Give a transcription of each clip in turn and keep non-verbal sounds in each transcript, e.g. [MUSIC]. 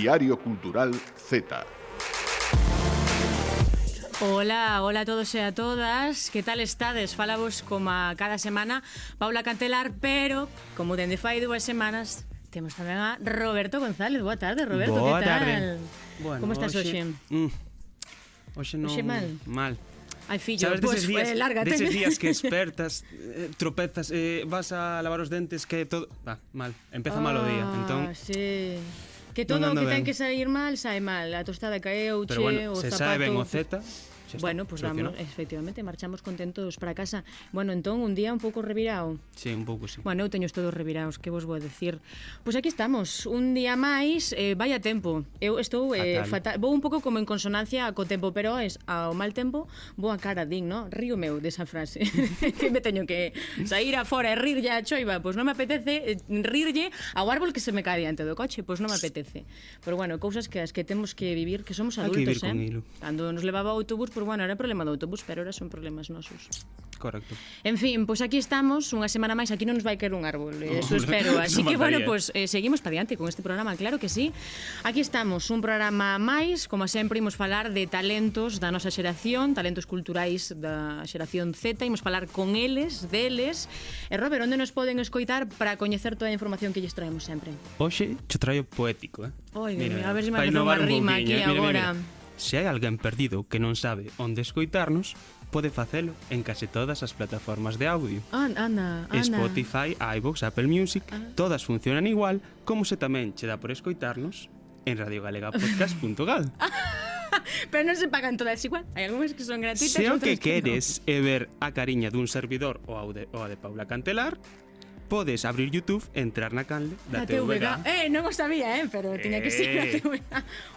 Diario Cultural Z. Hola, hola a todos e a todas Que tal estades? Falamos como cada semana Paula Cantelar Pero, como dende fai dúas semanas Temos tamén a Roberto González Boa tarde, Roberto, Boa que tal? Tarde. Bueno, como estás hoxe? Hoxe, mm, hoxe non... Hoxe mal Mal Ai, fillo, Sabes, pois, días, eh, lárgate. Deses [LAUGHS] días que espertas, eh, tropezas, eh, vas a lavar os dentes, que todo... Va, mal, empeza mal o día. Ah, entón, sí. Que todo o que ten ben. que sair mal, sae mal. A tostada caeu, pero che, bueno, o se zapato... Se sae ben o Z, Xa bueno, pois pues vamos, efectivamente, marchamos contentos para casa. Bueno, entón, un día un pouco revirao. Sí, un pouco, sí. Bueno, eu teño todos reviraos, que vos vou decir. Pois aquí estamos, un día máis, eh, vaya tempo. Eu estou eh, fatal. fatal. Vou un pouco como en consonancia co tempo, pero es ao mal tempo, boa cara din, no? Río meu desa frase. [LAUGHS] que me teño que sair afora e rirlle a choiva, pois non me apetece eh, rirlle ao árbol que se me cae diante do coche, pois non me apetece. Pero bueno, cousas que as que temos que vivir, que somos adultos, que eh? Cando nos levaba o autobús, pois bueno, era problema do autobús, pero ahora son problemas nosos. Correcto. En fin, pois pues aquí estamos, unha semana máis, aquí non nos vai caer un árbol, eh, eso [LAUGHS] espero. Así que, bueno, pois pues, eh, seguimos para diante con este programa, claro que sí. Aquí estamos, un programa máis, como sempre, imos falar de talentos da nosa xeración, talentos culturais da xeración Z, imos falar con eles, deles. E, Robert, onde nos poden escoitar para coñecer toda a información que lles traemos sempre? Oxe, che traio poético, eh? Oi, mira, a ver se me hace unha rima aquí eh. mira, agora. Mira, mira. Se hai alguén perdido que non sabe onde escoitarnos, pode facelo en case todas as plataformas de audio. Ana, Ana. Spotify, iVoox, Apple Music, ah. todas funcionan igual, como se tamén che dá por escoitarnos en radiogalegapodcast.gal. [LAUGHS] Pero non se pagan todas igual, hai algunhas que son gratuitas Se o que queres no. é ver a cariña dun servidor ou a de, ou a de Paula Cantelar, podes abrir YouTube, entrar na canle da, da TVG. TVG. Eh, non o sabía, eh, pero tiña que ser eh. TVG.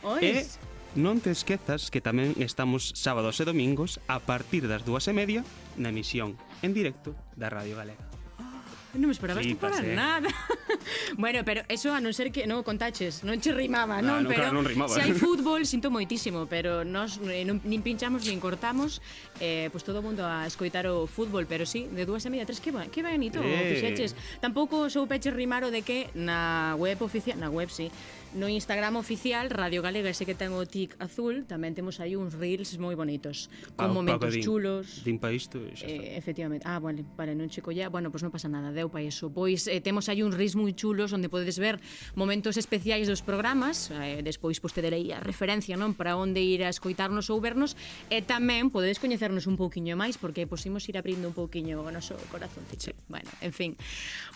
Ois. Eh, Non te esquezas que tamén estamos sábados e domingos a partir das dúas e media na emisión en directo da Radio Galega. Oh, non me esperabas sí, para eh. nada. [LAUGHS] bueno, pero eso a non ser que non contaches, non che rimaba, non, ah, non pero claro, non rimaba. se hai [LAUGHS] fútbol sinto moitísimo, pero nós eh, non, nin pinchamos nin cortamos, eh, pois pues todo o mundo a escoitar o fútbol, pero sí, de dúas e media a tres que ba, que bonito, eh. fixeches. Tampouco sou peche rimar o de que na web oficial, na web sí, No Instagram oficial, Radio Galega, ese que ten o tic azul, tamén temos aí uns reels moi bonitos, con ah, pa, momentos pa, din, chulos. Din pa isto e xa eh, está. Eh, efectivamente. Ah, vale, vale, non che colla. Bueno, pois pues non pasa nada, deu pa iso. Pois eh, temos aí uns reels moi chulos onde podedes ver momentos especiais dos programas, eh, despois pois tedereí a referencia, non, para onde ir a escoitarnos ou vernos, e tamén podedes coñecernos un pouquiño máis porque posimos ir abrindo un pouquiño o noso corazoncito. Sí. Bueno, en fin.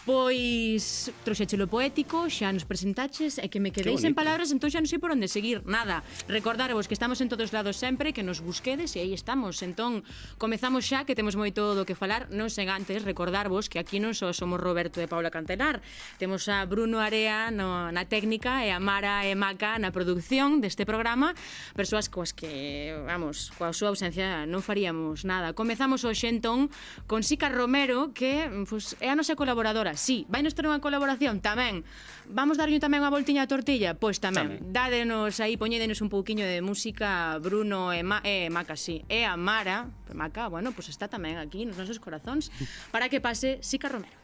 Pois troxéchelo poético, xa nos presentaches e que me quedei quedei sen palabras, entón xa non sei por onde seguir. Nada, recordarvos que estamos en todos lados sempre, que nos busquedes e aí estamos. Entón, comezamos xa que temos moito do que falar, non sen antes recordarvos que aquí non só somos Roberto e Paula Cantelar, temos a Bruno Area no, na técnica e a Mara e Maca na producción deste programa, persoas coas que, vamos, coa súa ausencia non faríamos nada. Comezamos hoxe entón con Sica Romero, que pues, é a nosa colaboradora. Sí, vai nos ter unha colaboración tamén. Vamos darlle tamén unha voltiña a tortilla Pois tamén. Tamén. Dádenos aí, poñédenos un pouquiño de música Bruno e, Ma e Maca, sí. E a Mara, Maca, bueno, pois está tamén aquí nos nosos corazóns para que pase Sica Romero.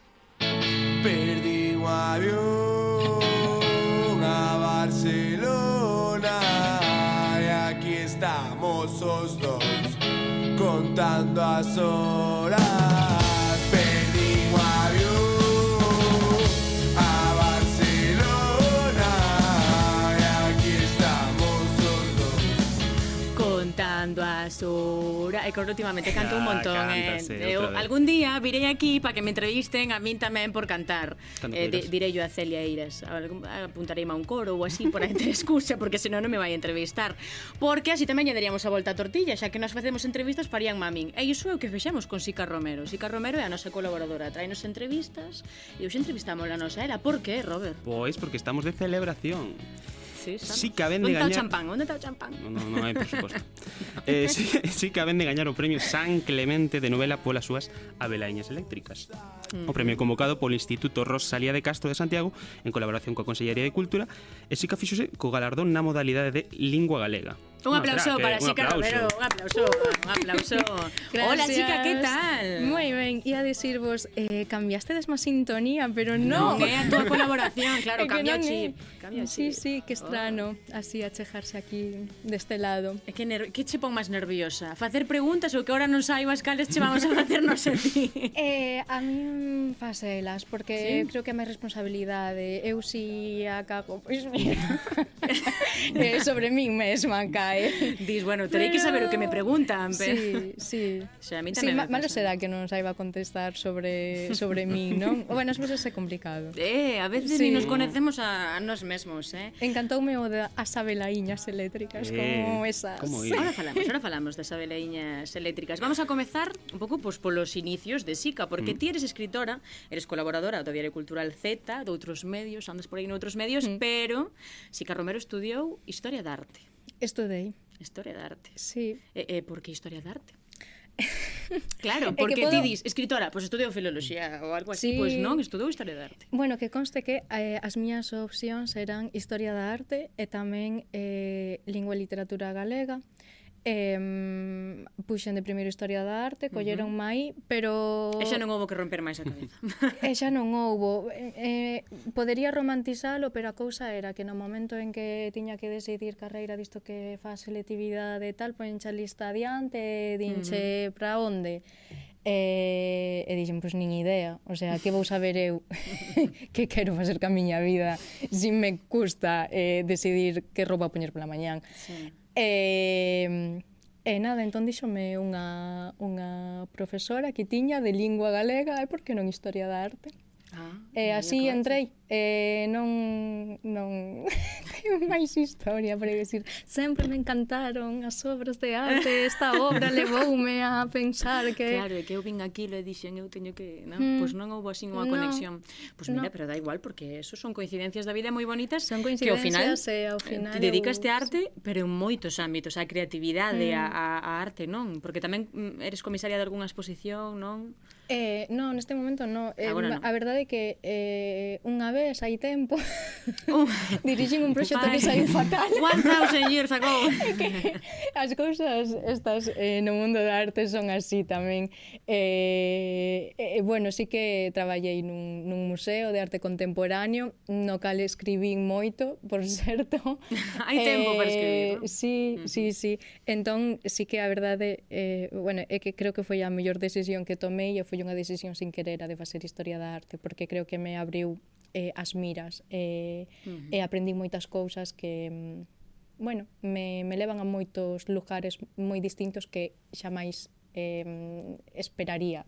Perdí un avión a Barcelona y aquí estamos los dos contando las horas. basura. É que últimamente canto ah, un montón. Cántase, eh. Eu, eh, algún día virei aquí para que me entrevisten a min tamén por cantar. Cando eh, de, direi yo a Celia Eiras. Apuntarei a un coro ou así para ter excusa, porque senón non me vai entrevistar. Porque así tamén lle daríamos a volta a tortilla, xa que nos facemos entrevistas farían mamín. E iso é o que fexemos con Sica Romero. Sica Romero é a nosa colaboradora. Traenos entrevistas e hoxe entrevistamos a nosa ela. Por que, Robert? Pois porque estamos de celebración sí, estamos. sí caben de gañar... champán? Onde está o champán? No, no, no hai, por suposto. [LAUGHS] eh, sí, sí caben de gañar o premio San Clemente de novela polas súas Abelaiñas Eléctricas. Mm. O premio convocado polo Instituto Rosalía de Castro de Santiago en colaboración coa Consellería de Cultura e sí que fixose co galardón na modalidade de Lingua Galega. Un aplauso para Chica Xica Romero, un aplauso, un aplauso. [LAUGHS] Hola chica, que tal? Moi ben, ia dicirvos, eh, cambiastedes má sintonía, pero non. Non, é a túa colaboración, [LAUGHS] claro, cambia o chip. Cambia sí, sí, que estrano, oh. así achejarse aquí deste lado. É que, ner que che pon máis nerviosa? Facer preguntas ou que ahora non saibas cales che vamos a [LAUGHS] facernos a ti? Eh, a mí faselas, porque ¿Sí? creo que é máis responsabilidade. Eu si Cago, pois mira, eh, sobre min mesma, cara vai. [LAUGHS] Dis, bueno, terei que saber o que me preguntan. Pero... Sí, sí. Xa, a mí sí, ma malo será que non saiba contestar sobre sobre mí, non? O, [LAUGHS] bueno, ás veces é complicado. Eh, a veces sí. ni nos conocemos a, a nos mesmos, eh? Encantoume o de as abelaiñas eléctricas, eh, como esas. Como ir? ahora falamos, ahora falamos das abelaiñas eléctricas. Vamos a comezar un pouco pues, polos inicios de SICA, porque mm. ti eres escritora, eres colaboradora do Diario Cultural Z, de outros medios, andas por aí noutros medios, mm. pero Sica Romero estudiou Historia da Arte. Estudei. Historia de arte. Sí. E, e por que historia de arte? Claro, [LAUGHS] porque podo... ti dis escritora, pois pues estudou filoloxía ou algo así, sí. pois pues non, estudou historia da arte. Bueno, que conste que eh, as miñas opcións eran historia da arte e tamén eh, lingua e literatura galega. Eh, puxen de primeiro Historia da Arte, colleron uh -huh. mai, pero... E xa non houbo que romper máis a cabeza. [LAUGHS] e xa non houbo. Eh, eh, podería romantizalo, pero a cousa era que no momento en que tiña que decidir carreira disto que fa selectividade e tal, ponenche a lista adiante, dinche uh -huh. para onde. E, e dixen, pois, nin idea, o sea, que vou saber eu [LAUGHS] que quero facer ca miña vida se si me custa eh, decidir que roupa poñer pola mañán. Sí. E, e nada, entón díxome unha, unha profesora que tiña de lingua galega, e por que non historia da arte? Ah, eh, e así entrei e eh, non non [LAUGHS] teño máis historia para decir, sempre me encantaron as obras de arte, esta obra levoume a pensar que Claro, é que eu vin aquilo e dixen eu teño que, non, mm. pois non houve así unha no, conexión. Pois mira, no. pero da igual porque eso son coincidencias da vida moi bonitas, son coincidencias que ao final, e ao final te dedicas eu... a arte, pero en moitos ámbitos, a creatividade, mm. a, a arte, non? Porque tamén mm, eres comisaria de algunha exposición, non? Eh, no, neste momento no. Ah, eh, Agora non. A verdade é que eh, unha vez hai tempo [LAUGHS] uh, dirixen un proxecto que saiu fatal. [LAUGHS] 1000 years ago. [LAUGHS] as cousas estas eh, no mundo da arte son así tamén. Eh, eh, bueno, sí que traballei nun, nun museo de arte contemporáneo no cal escribín moito, por certo. hai tempo eh, para escribir. ¿no? Eh, sí, uh sí, sí. Entón, sí que a verdade eh, bueno, é que creo que foi a mellor decisión que tomei e foi unha decisión sin querer a de facer historia da arte, porque creo que me abriu eh, as miras eh, uh -huh. e aprendí moitas cousas que, mm, bueno, me, me levan a moitos lugares moi distintos que xa máis eh, esperaría.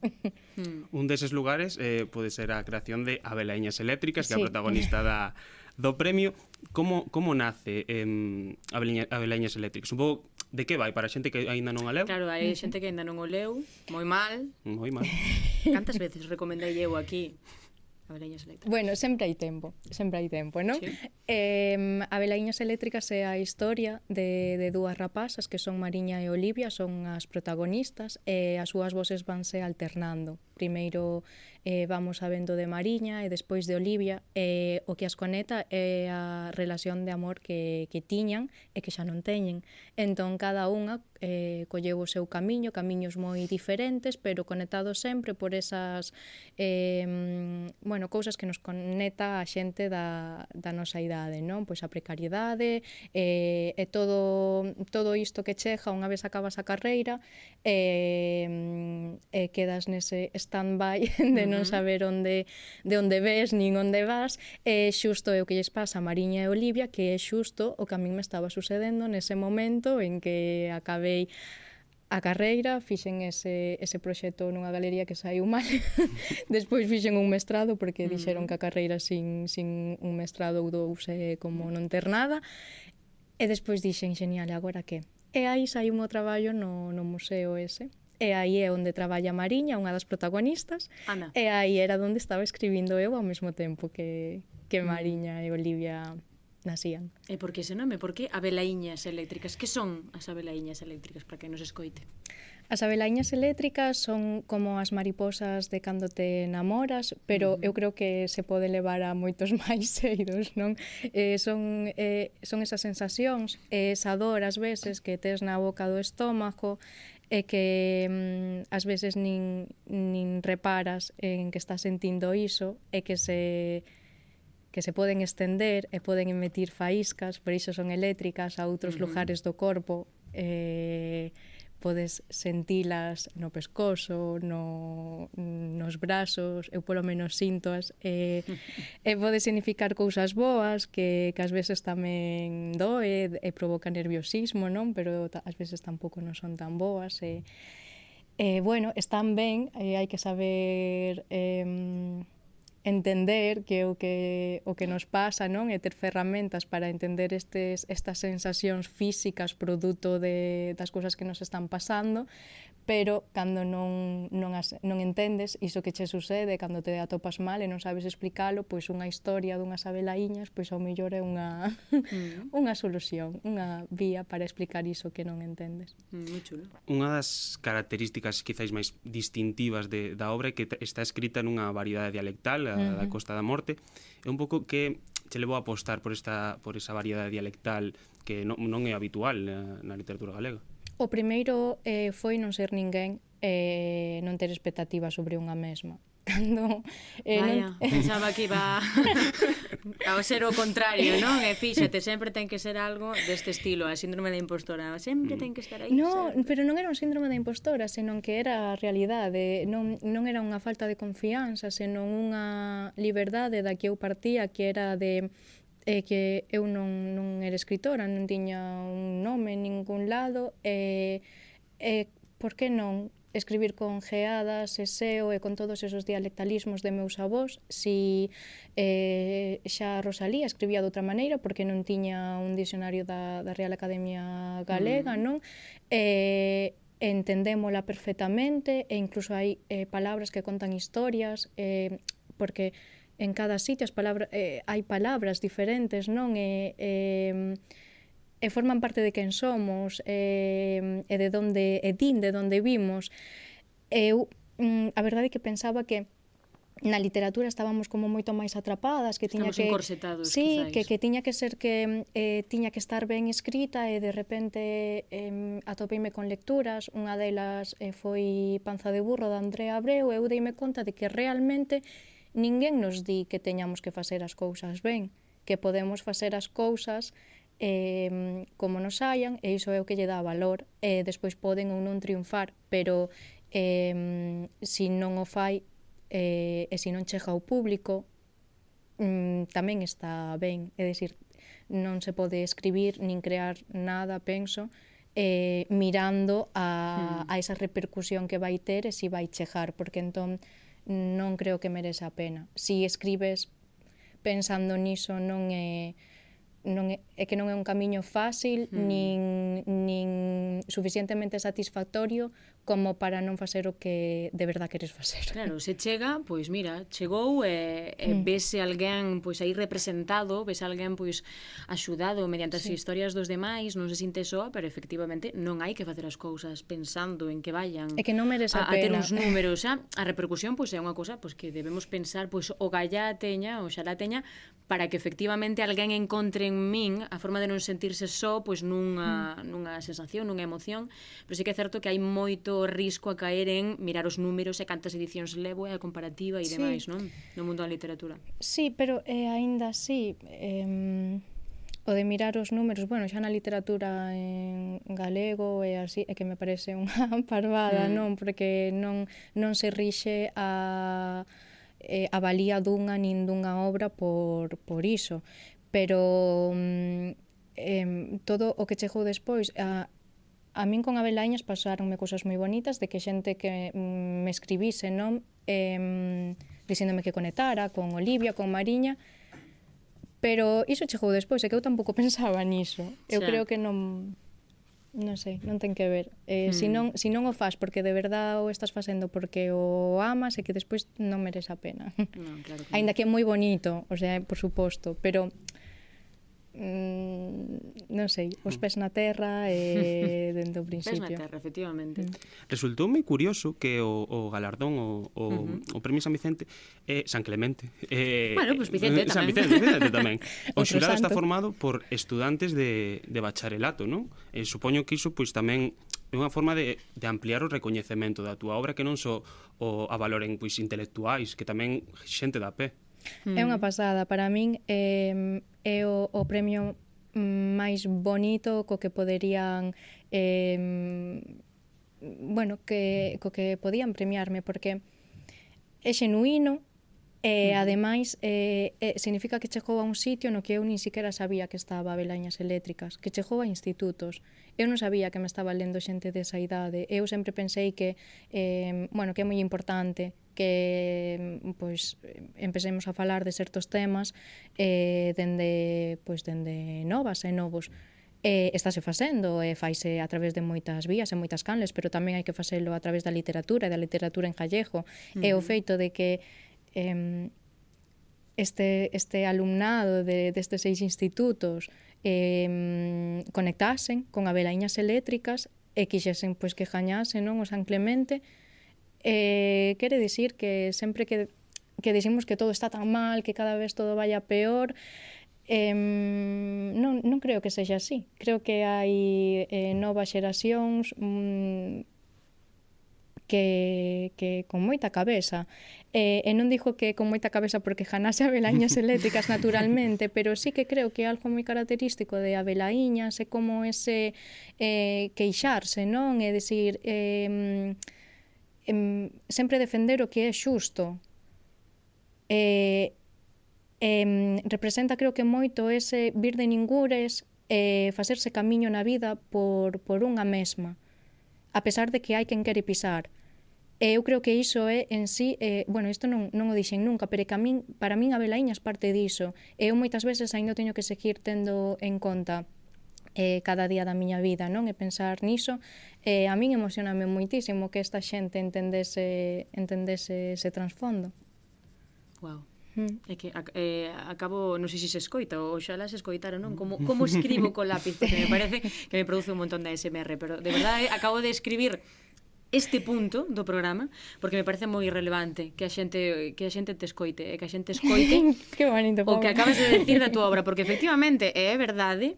Mm. Un deses lugares eh, pode ser a creación de Abelaiñas Eléctricas, sí. que é a protagonista da, do premio. Como, como nace eh, Abelaiñas Eléctricas? Un pouco de que vai para a xente que aínda non a leu? Claro, hai xente que aínda non o leu, moi mal. Moi mal. [LAUGHS] Cantas veces recomendei eu aquí Abelaiñas eléctricas. Bueno, sempre hai tempo, sempre hai tempo, non? Sí. Eh, Abelaiñas eléctricas é a historia de, de dúas rapazas que son Mariña e Olivia, son as protagonistas e as súas voces vanse alternando. Primeiro eh, vamos sabendo de Mariña e despois de Olivia, eh, o que as conecta é a relación de amor que, que tiñan e que xa non teñen. Entón, cada unha eh, colleu o seu camiño, camiños moi diferentes, pero conectados sempre por esas eh, bueno, cousas que nos conecta a xente da, da nosa idade, non? Pois a precariedade eh, e todo, todo isto que chega unha vez acabas a carreira eh, eh, quedas nese stand-by [LAUGHS] de non saber onde, de onde ves nin onde vas e eh, xusto é o que lles pasa a Mariña e Olivia que é xusto o que a min me estaba sucedendo nese momento en que acabe acabei a carreira, fixen ese, ese proxecto nunha galería que saiu mal. [LAUGHS] Despois fixen un mestrado porque mm. dixeron que a carreira sin, sin un mestrado ou dous é como mm. non ter nada. E despois dixen, genial, agora que? E aí saiu o traballo no, no museo ese. E aí é onde traballa Mariña, unha das protagonistas. Ana. E aí era onde estaba escribindo eu ao mesmo tempo que, que mm. Mariña e Olivia nasían. E por que ese nome? Por que abelaiñas eléctricas? Que son as abelaiñas eléctricas para que nos escoite? As abelaiñas eléctricas son como as mariposas de cando te enamoras, pero uh -huh. eu creo que se pode levar a moitos [LAUGHS] máis eidos, non? Eh, son, eh, son esas sensacións, eh, esa dor ás veces que tes na boca do estómago, e que mm, ás veces nin, nin reparas en que estás sentindo iso e que se que se poden estender e poden emitir faíscas, por iso son eléctricas a outros uh -huh. lugares do corpo, eh, podes sentilas no pescozo, no, nos brazos, eu polo menos sintoas, e, [LAUGHS] e pode significar cousas boas que, que ás veces tamén doe e provoca nerviosismo, non? Pero ás veces tampouco non son tan boas e, e bueno, están ben, e hai que saber eh, entender que o que o que nos pasa, non, é ter ferramentas para entender estes estas sensacións físicas produto de das cousas que nos están pasando, pero cando non, non, as, non entendes iso que che sucede, cando te atopas mal e non sabes explicalo, pois unha historia dunhas abelaiñas, pois ao mellor é unha, mm. [LAUGHS] unha solución, unha vía para explicar iso que non entendes. Mm, moi chulo. Unha das características quizáis máis distintivas de, da obra é que está escrita nunha variedade dialectal, a, mm -hmm. da Costa da Morte, é un pouco que che levou a apostar por, esta, por esa variedade dialectal que non, non é habitual na, na literatura galega. O primeiro eh, foi non ser ninguén e eh, non ter expectativas sobre unha mesma. [LAUGHS] Cando, eh, Vaya, non... [LAUGHS] pensaba que iba ao ser o contrario, non? E fíxate, sempre ten que ser algo deste estilo, a síndrome da impostora, sempre mm. ten que estar aí. No, sempre. pero non era un síndrome da impostora, senón que era a realidade, non, non era unha falta de confianza, senón unha liberdade da que eu partía, que era de é que eu non, non era escritora, non tiña un nome en ningún lado, e, e por que non escribir con geadas, eseo e con todos esos dialectalismos de meus avós, si eh, xa Rosalía escribía de outra maneira porque non tiña un dicionario da, da Real Academia Galega, mm. non? Eh, entendémola perfectamente e incluso hai eh, palabras que contan historias eh, porque en cada sitio as palabras eh, hai palabras diferentes, non? E, eh, e forman parte de quen somos, eh e de donde e din de donde vimos. Eu mm, a verdade é que pensaba que na literatura estábamos como moito máis atrapadas, que tiña Estamos que Sí, que que tiña que ser que eh tiña que estar ben escrita e de repente eh atopeime con lecturas, unha delas eh, foi Panza de burro de Andrea Abreu, e eu deime conta de que realmente Ninguén nos di que teñamos que facer as cousas ben, que podemos facer as cousas eh, como nos saian, e iso é o que lle dá valor, e eh, despois poden ou non triunfar, pero eh, se si non o fai eh, e se si non chega ao público, mm, tamén está ben, é dicir, non se pode escribir nin crear nada, penso, eh, mirando a, mm. a esa repercusión que vai ter e se si vai chegar, porque entón non creo que merece a pena. Si escribes pensando niso non é non é, é que non é un camiño fácil mm. nin, nin suficientemente satisfactorio como para non facer o que de verdad queres facer. Claro, se chega, pois mira, chegou e, e mm. vese alguén pois aí representado, vese alguén pois axudado mediante sí. as historias dos demais, non se sinte só, pero efectivamente non hai que facer as cousas pensando en que vayan. É que non merece a, a, a ter uns números, xa, a repercusión pois é unha cousa pois que debemos pensar pois o gallá teña, o xalá teña para que efectivamente alguén encontre en min a forma de non sentirse só pois nunha mm. nunha sensación, nunha emoción, pero sí que é certo que hai moito risco a caer en mirar os números e cantas edicións levo e a comparativa e sí. demais, non? No mundo da literatura. Sí, pero eh, aínda así, eh, o de mirar os números, bueno, xa na literatura en galego e así, é que me parece unha [LAUGHS] parvada, mm. non? Porque non, non se rixe a eh, a valía dunha nin dunha obra por, por iso. Pero mm, eh, todo o que chegou despois a, a min con Abelaiñas pasaronme cousas moi bonitas de que xente que mm, me escribise, non? Eh, dicíndome que conectara con Olivia, con Mariña, pero iso chegou despois, e que eu tampouco [LAUGHS] pensaba niso. Eu xa. creo que non non sei, non ten que ver. Eh, hmm. si non si non o fas porque de verdade o estás facendo porque o amas e que despois non merece a pena. Non, claro que Ainda que é moi bonito, o sea, por suposto, pero mm, non sei, os mm. pés na terra e [LAUGHS] dende o principio. Pés na terra, efectivamente. Mm. Resultou moi curioso que o, o galardón, o, o, uh -huh. o premio San Vicente, é eh, San Clemente. Eh, bueno, pues Vicente eh, tamén. San Vicente, Vicente tamén. [LAUGHS] o xurado está formado por estudantes de, de bacharelato, non? E supoño que iso pois tamén é unha forma de, de ampliar o recoñecemento da túa obra que non só o, a valoren pois, intelectuais, que tamén xente da pé. É unha pasada. Para min eh, é o, o premio mm, máis bonito co que poderían eh, bueno, que, co que podían premiarme porque é xenuíno e ademais eh, eh, significa que chegou a un sitio no que eu nin siquiera sabía que estaba velañas eléctricas que chegou a institutos. Eu non sabía que me estaba lendo xente desa idade. Eu sempre pensei que eh, bueno, que é moi importante que mm, pois empecemos a falar de certos temas eh, dende pois dende novas e novos eh, estáse facendo e eh, faise a través de moitas vías e moitas canles, pero tamén hai que facelo a través da literatura e da literatura en gallego. Mm. E o feito de que eh, este, este alumnado de, destes seis institutos eh, conectasen con abelaiñas eléctricas e quixesen pois, que jañase non o San Clemente Eh, quere dicir que sempre que, que dicimos que todo está tan mal, que cada vez todo vaya peor, eh, non, non creo que sexa así. Creo que hai eh, novas xeracións mm, que, que con moita cabeza. Eh, e non dixo que con moita cabeza porque janase abelañas [LAUGHS] eléctricas naturalmente, pero sí que creo que é algo moi característico de abelaiñas é como ese eh, queixarse, non? É dicir... Eh, em, sempre defender o que é xusto. E, em, representa creo que moito ese vir de ningures e facerse camiño na vida por, por unha mesma, a pesar de que hai quen quere pisar. E eu creo que iso é en sí, eh, bueno, isto non, non o dixen nunca, pero que a min, para min a Belaíña é parte diso. E eu moitas veces aínda teño que seguir tendo en conta eh, cada día da miña vida, non? E pensar niso, eh, a min emocioname moitísimo que esta xente entendese, entendese ese transfondo. Wow. Mm. É que eh, acabo, non sei se se escoita ou xalá se escoitaron, non? Como, como [LAUGHS] escribo con lápiz, que me parece que me produce un montón de SMR, pero de verdade eh, acabo de escribir este punto do programa porque me parece moi relevante que a xente que a xente te escoite e que a xente [LAUGHS] escoite que bonito, o que acabas de decir da túa obra porque [LAUGHS] efectivamente é verdade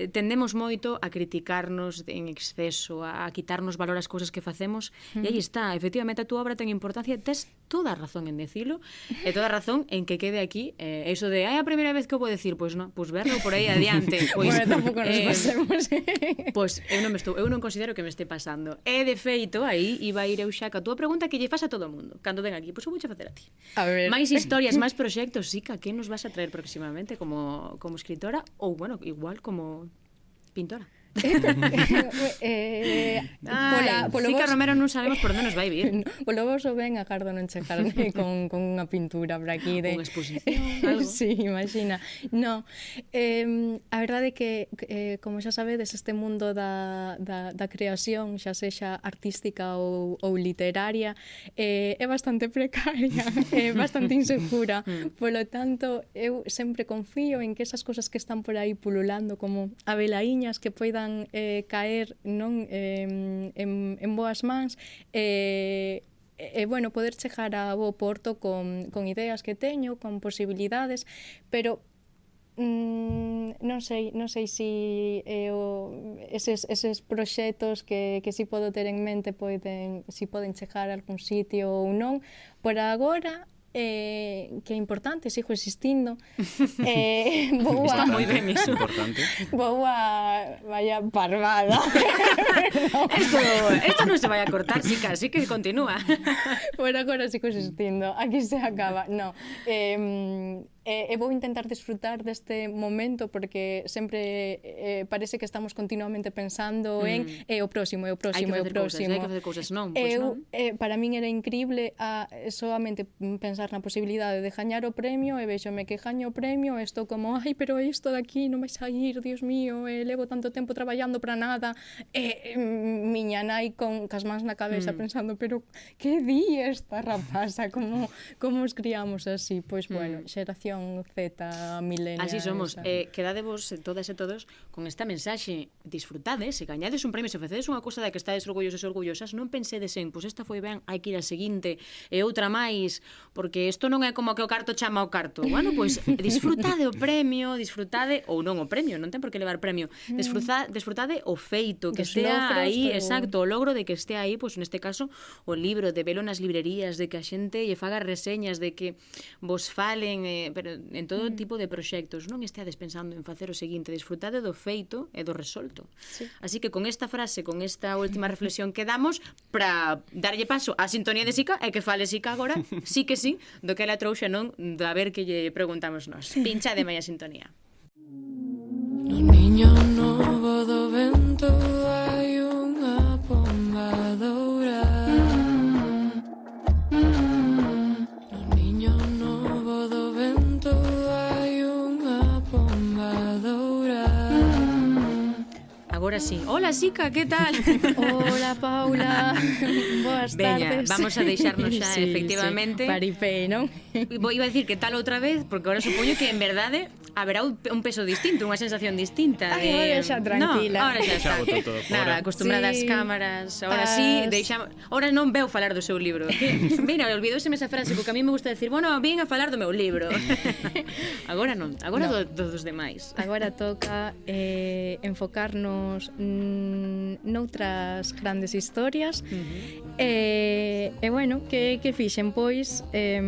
Eh, tendemos moito a criticarnos en exceso, a, quitarnos valor ás cousas que facemos, e aí está, efectivamente a túa obra ten importancia, tes toda a razón en decilo, e toda a razón en que quede aquí, eh, eso de, ai, a primeira vez que o vou decir, pois non, pois verlo por aí adiante, [LAUGHS] pois... Bueno, tampouco nos eh, pasemos. [LAUGHS] pois eu non me estou, eu non considero que me este pasando. E de feito, aí iba a ir eu xa ca túa pregunta que lle fas a todo o mundo, cando ven aquí, pois eu vouche facer a ti. A ver. Máis [LAUGHS] historias, máis proxectos, Sica, que nos vas a traer próximamente como como escritora ou bueno, igual como pintora? [LAUGHS] eh, Ai, pola, polo sí vos... que Romero non sabemos por onde nos vai vir. [LAUGHS] polo vos o ben agardo non chegar [LAUGHS] con, con unha pintura por aquí. De... Unha exposición, algo. sí, imagina. No, eh, a verdade é que, eh, como xa sabedes, este mundo da, da, da creación, xa sexa artística ou, ou literaria, eh, é bastante precaria, é bastante insegura. Mm. Polo tanto, eu sempre confío en que esas cosas que están por aí pululando como abelaiñas que poidan podan eh, caer non eh, en, en boas mans e eh, e bueno, poder chegar a bo porto con, con ideas que teño, con posibilidades, pero mm, non sei, non sei si eh, o, eses, eses proxectos que, que si podo ter en mente poden, si poden chegar a algún sitio ou non. Por agora eh, que é importante, sigo existindo. [LAUGHS] eh, vou a... Está moi ben iso. [LAUGHS] Importante. Vou a... Vaya parvada. [LAUGHS] esto, esto non se vai a cortar, sí, así que continúa. bueno, agora sigo existindo. Aquí se acaba. No. Eh, E, e vou intentar disfrutar deste momento porque sempre eh, eh, parece que estamos continuamente pensando mm. en é eh, o próximo, e eh, o próximo, e o próximo. Cousas, hai que facer cousas, non? Pois Eu, non? Eh, para min era increíble a, solamente pensar na posibilidade de gañar o premio e vexome que gaño o premio e estou como, ai, pero isto de aquí non vai sair, dios mío, e levo tanto tempo traballando para nada. E, e miña nai con cas mans na cabeza mm. pensando, pero que di esta rapaza, como, como os criamos así? Pois, mm. bueno, mm. xeración xeración Z milenial. Así somos. Eh, quedadevos eh, todas e todos con esta mensaxe. Disfrutades, se gañades un premio, se facedes unha cousa da que estades orgullosos e orgullosas, non pensedes en, pois esta foi ben, hai que ir a seguinte, e outra máis, porque isto non é como que o carto chama o carto. Bueno, pois [LAUGHS] disfrutade o premio, disfrutade, ou non o premio, non ten por que levar premio, mm. Desfruta, desfrutade o feito, que Dos estea logros, aí, pero... exacto, o logro de que estea aí, pois neste caso, o libro, de velo nas librerías, de que a xente lle faga reseñas, de que vos falen, eh, pero en todo mm. tipo de proxectos. Non esteades pensando en facer o seguinte, disfrutade do feito e do resolto. Sí. Así que con esta frase, con esta última reflexión que damos, para darlle paso á sintonía de Sica, e que fale Sica agora, sí que sí, do que ela trouxe non da ver que lle preguntamos nós. Pincha de meia sintonía. No niño novo do vento vai agora sí. Hola, Sica, que tal? [LAUGHS] Hola, Paula. [LAUGHS] Boas Veña, tardes. vamos a deixarnos xa, sí, efectivamente. Sí. Paripé, non? Iba a dicir que tal outra vez, porque agora supoño que en verdade haberá un peso distinto, unha sensación distinta. Ai, de... ahora xa tranquila. No, ahora xa, xa está. Todo Nada, acostumbrada sí. ás cámaras. Ahora As... sí, deixa... ahora non veu falar do seu libro. [LAUGHS] Mira, olvidouse esa frase, porque a mí me gusta decir, bueno, vin a falar do meu libro. [LAUGHS] agora non, agora no. do, do, dos demais. Agora toca eh, enfocarnos mm, noutras grandes historias. Uh -huh. eh, e eh, bueno, que, que fixen? Pois, eh,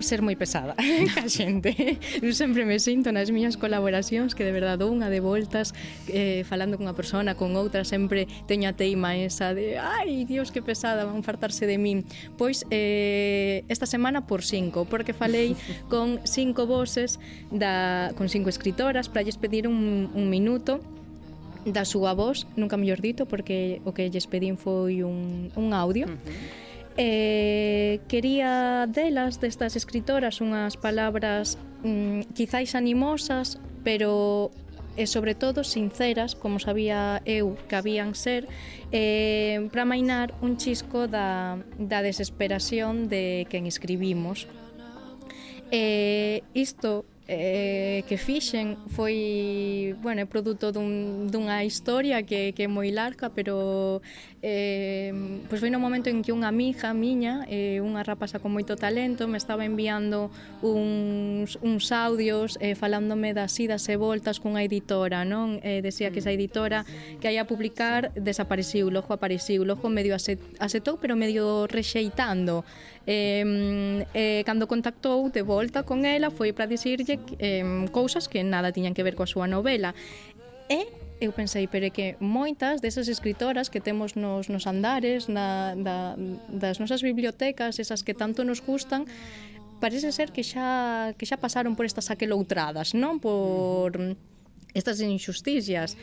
ser moi pesada [LAUGHS] ca xente. Eu sempre me sinto nas miñas colaboracións que de verdade dou unha de voltas eh, falando cunha persona, con outra, sempre teño a teima esa de ai, dios, que pesada, van fartarse de min. Pois eh, esta semana por cinco, porque falei [LAUGHS] con cinco voces, da, con cinco escritoras, para lles pedir un, un minuto da súa voz, nunca mellor dito, porque o que lles pedín foi un, un audio. Uh -huh Eh, quería delas, destas escritoras, unhas palabras mm, quizáis animosas, pero e sobre todo sinceras, como sabía eu que habían ser, eh, para mainar un chisco da, da desesperación de quen escribimos. Eh, isto eh, que fixen foi bueno, é produto dun, dunha historia que, que é moi larga pero eh, pois foi no momento en que unha amiga miña, eh, unha rapaza con moito talento, me estaba enviando uns, uns audios eh, falándome das idas e voltas cunha editora, non? Eh, decía que esa mm. editora que hai a publicar desapareciu, logo apareciu, logo medio asetou, pero medio rexeitando. Eh, eh, cando contactou de volta con ela foi para dicirlle eh, cousas que nada tiñan que ver coa súa novela. E eu pensei, pero é que moitas desas escritoras que temos nos, nos andares, na, da, das nosas bibliotecas, esas que tanto nos gustan, parece ser que xa, que xa pasaron por estas aqueloutradas, non? Por estas injusticias.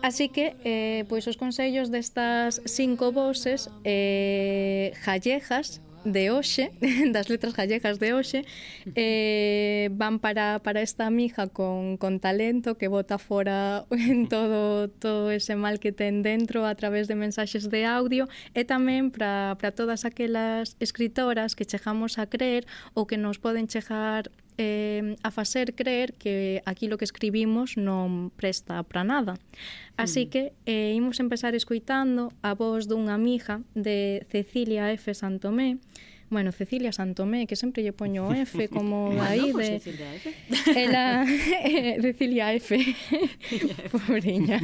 Así que, eh, pois os consellos destas cinco voces eh, gallejas de hoxe, [LAUGHS] das letras gallegas de hoxe, eh, van para, para esta mija con, con talento que bota fora [LAUGHS] en todo, todo ese mal que ten dentro a través de mensaxes de audio e tamén para todas aquelas escritoras que chejamos a creer ou que nos poden chejar eh, a facer creer que aquilo que escribimos non presta para nada. Así mm. que eh, imos empezar escoitando a voz dunha mija de Cecilia F. Santomé, Bueno, Cecilia Santomé, que sempre lle poño [LAUGHS] F como aí de... Cecilia F. [LAUGHS] Ela, eh, Cecilia F. [LAUGHS] Pobreña.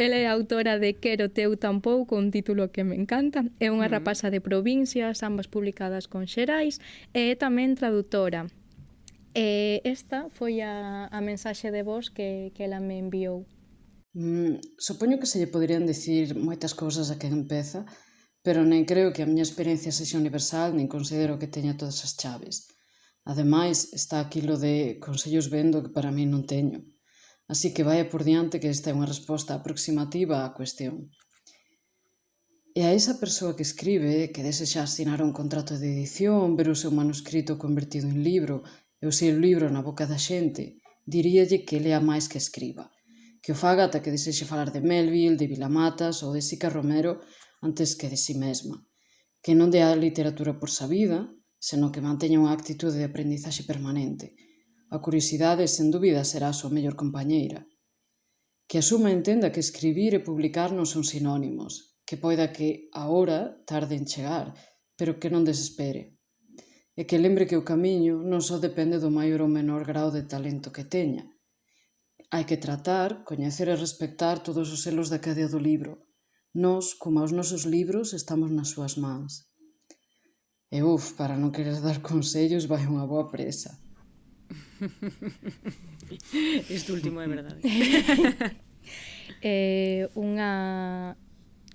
Ela é autora de Quero teu tampouco, un título que me encanta. É unha rapaza de provincias, ambas publicadas con Xerais, e é tamén traductora. E esta foi a, a mensaxe de vos que, que ela me enviou. Mm, supoño que se lle poderían dicir moitas cousas a quen empeza, pero nem creo que a miña experiencia sexa universal, nin considero que teña todas as chaves. Ademais, está aquilo de consellos vendo que para mí non teño. Así que vai por diante que esta é unha resposta aproximativa á cuestión. E a esa persoa que escribe, que desexa asinar un contrato de edición, ver o seu manuscrito convertido en libro e o seu libro na boca da xente, diríalle que lea máis que escriba. Que o faga ata que desexe falar de Melville, de Vilamatas ou de Sica Romero antes que de si mesma, que non dea a literatura por sabida, senón que manteña unha actitude de aprendizaxe permanente. A curiosidade, sen dúbida, será a súa mellor compañeira. Que asuma e entenda que escribir e publicar non son sinónimos, que poida que agora tarde en chegar, pero que non desespere. E que lembre que o camiño non só depende do maior ou menor grao de talento que teña, hai que tratar, coñecer e respectar todos os selos da cadea do libro, Nós, como aos nosos libros, estamos nas súas mans. E uf, para non querer dar consellos, vai unha boa presa. [LAUGHS] Isto último é verdade. [LAUGHS] eh, unha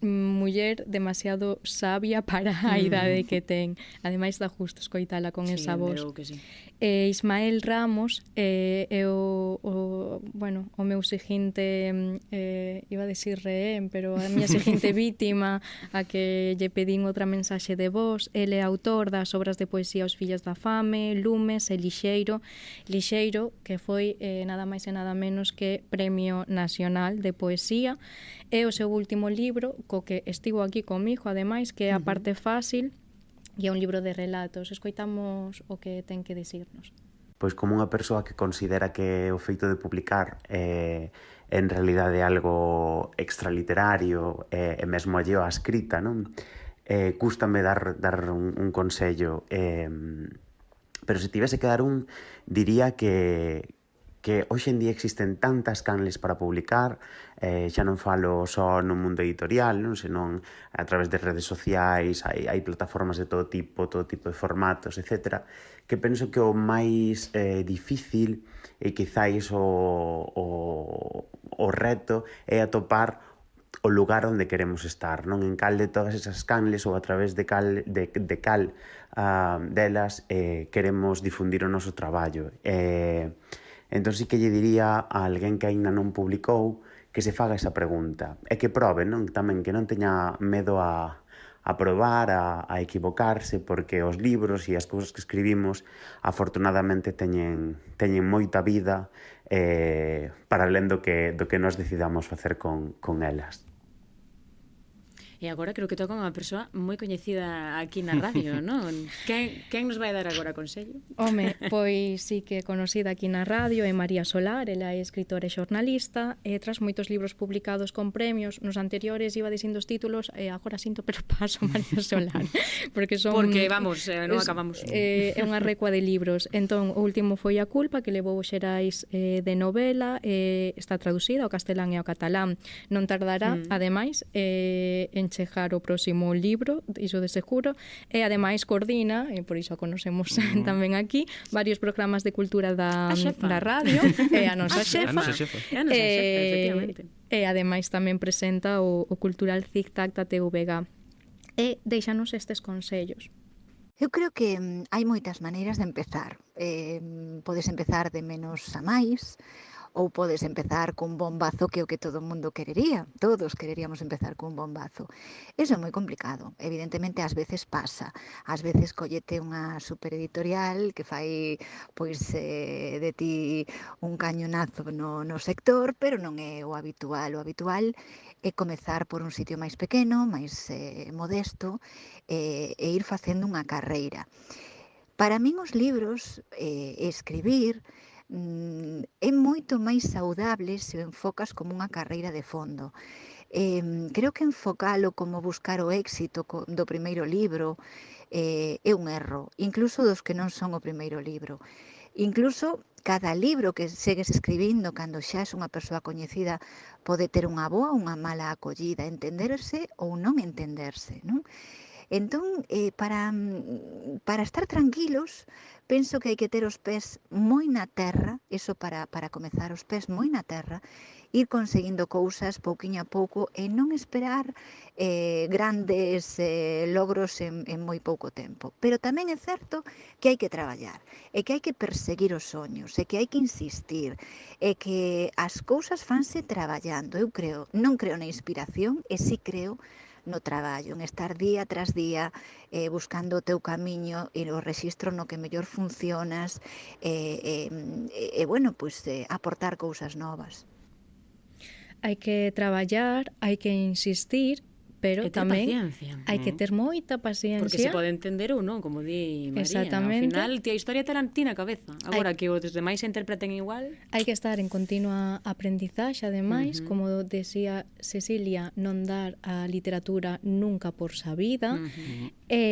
muller demasiado sabia [LAUGHS] para a mm. idade que ten. Ademais da justo escoitala con sí, esa voz. Que sí. Eh, Ismael Ramos eh, é o, o, bueno, o meu seguinte mm, eh, iba a decir rehén, pero a miña [LAUGHS] seguinte vítima a que lle pedín outra mensaxe de voz. Ele é autor das obras de poesía Os fillas da fame, Lumes e Lixeiro. Lixeiro que foi eh, nada máis e nada menos que Premio Nacional de Poesía e o seu último libro co que estivo aquí comigo, ademais, que é a parte fácil e é un libro de relatos. Escoitamos o que ten que dicirnos. Pois como unha persoa que considera que o feito de publicar eh, en realidade algo extraliterario eh, e mesmo alleo á escrita, non? Eh, cústame dar, dar un, un consello eh, pero se tivese que dar un diría que, que hoxe en día existen tantas canles para publicar, eh, xa non falo só no mundo editorial, non senón a través de redes sociais, hai, hai plataformas de todo tipo, todo tipo de formatos, etc., que penso que o máis eh, difícil e quizáis o, o, o reto é atopar o lugar onde queremos estar, non en cal de todas esas canles ou a través de cal de, de cal uh, delas eh, queremos difundir o noso traballo. Eh, Entón sí que lle diría a alguén que aínda non publicou que se faga esa pregunta e que probe, non? Tamén que non teña medo a, a probar, a, a equivocarse, porque os libros e as cousas que escribimos afortunadamente teñen, teñen moita vida eh, para alén do que, do que nos decidamos facer con, con elas. E agora creo que toca unha persoa moi coñecida aquí na radio, non? Quen, quen nos vai dar agora consello? Home, pois sí que conocida aquí na radio é María Solar, ela é escritora e xornalista, e eh, tras moitos libros publicados con premios, nos anteriores iba dicindo os títulos, eh, e agora sinto pero paso María [LAUGHS] Solar, porque son... Porque vamos, eh, non acabamos. Eh, é, é unha recua de libros. Entón, o último foi A culpa, que levou xerais eh, de novela, eh, está traducida ao castelán e ao catalán. Non tardará, mm. ademais, eh, en chegar o próximo libro, iso de seguro, e ademais coordina, e por iso a conocemos mm. [LAUGHS] tamén aquí, varios programas de cultura da, da radio, e a [LAUGHS] nosa xefa. A nosa xefa. E a nosa eh, xefa, efectivamente. E ademais tamén presenta o, o Cultural Zig Tac da TVG. E deixanos estes consellos. Eu creo que mm, hai moitas maneiras de empezar. Eh, mm, podes empezar de menos a máis, ou podes empezar cun bombazo que é o que todo mundo querería. Todos quereríamos empezar cun bombazo. Eso é moi complicado. Evidentemente, ás veces pasa. Ás veces collete unha supereditorial que fai pois eh, de ti un cañonazo no, no sector, pero non é o habitual. O habitual é comezar por un sitio máis pequeno, máis eh, modesto, eh, e ir facendo unha carreira. Para min os libros, eh, escribir, Mm, é moito máis saudable se o enfocas como unha carreira de fondo. Eh, creo que enfocalo como buscar o éxito do primeiro libro eh, é un erro, incluso dos que non son o primeiro libro. Incluso cada libro que segues escribindo cando xa és unha persoa coñecida pode ter unha boa ou unha mala acollida, entenderse ou non entenderse, non? Entón, eh, para, mm, para estar tranquilos, penso que hai que ter os pés moi na terra, iso para, para comezar os pés moi na terra, ir conseguindo cousas pouquiño a pouco e non esperar eh, grandes eh, logros en, en moi pouco tempo. Pero tamén é certo que hai que traballar, e que hai que perseguir os soños, e que hai que insistir, e que as cousas fanse traballando. Eu creo, non creo na inspiración, e si sí creo no traballo, en estar día tras día eh, buscando o teu camiño e o registro no que mellor funcionas e, eh, eh, eh, bueno, pois pues, eh, aportar cousas novas. Hai que traballar, hai que insistir pero e tamén hai que ter moita paciencia. Mm. Porque se pode entender ou non, como di María. Exactamente. Ao final, ti a historia te ti na cabeza. Agora que os demais se interpreten igual... Hai que estar en continua aprendizaxe, ademais, uh -huh. como decía Cecilia, non dar a literatura nunca por sabida. Uh -huh. E,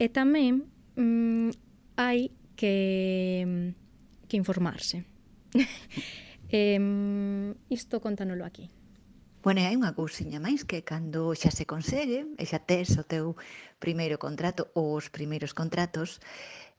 e tamén mm, hai que, que informarse. [LAUGHS] eh, isto contanolo aquí. Bueno, e hai unha cousiña máis que cando xa se consegue, e xa tes o teu primeiro contrato ou os primeiros contratos,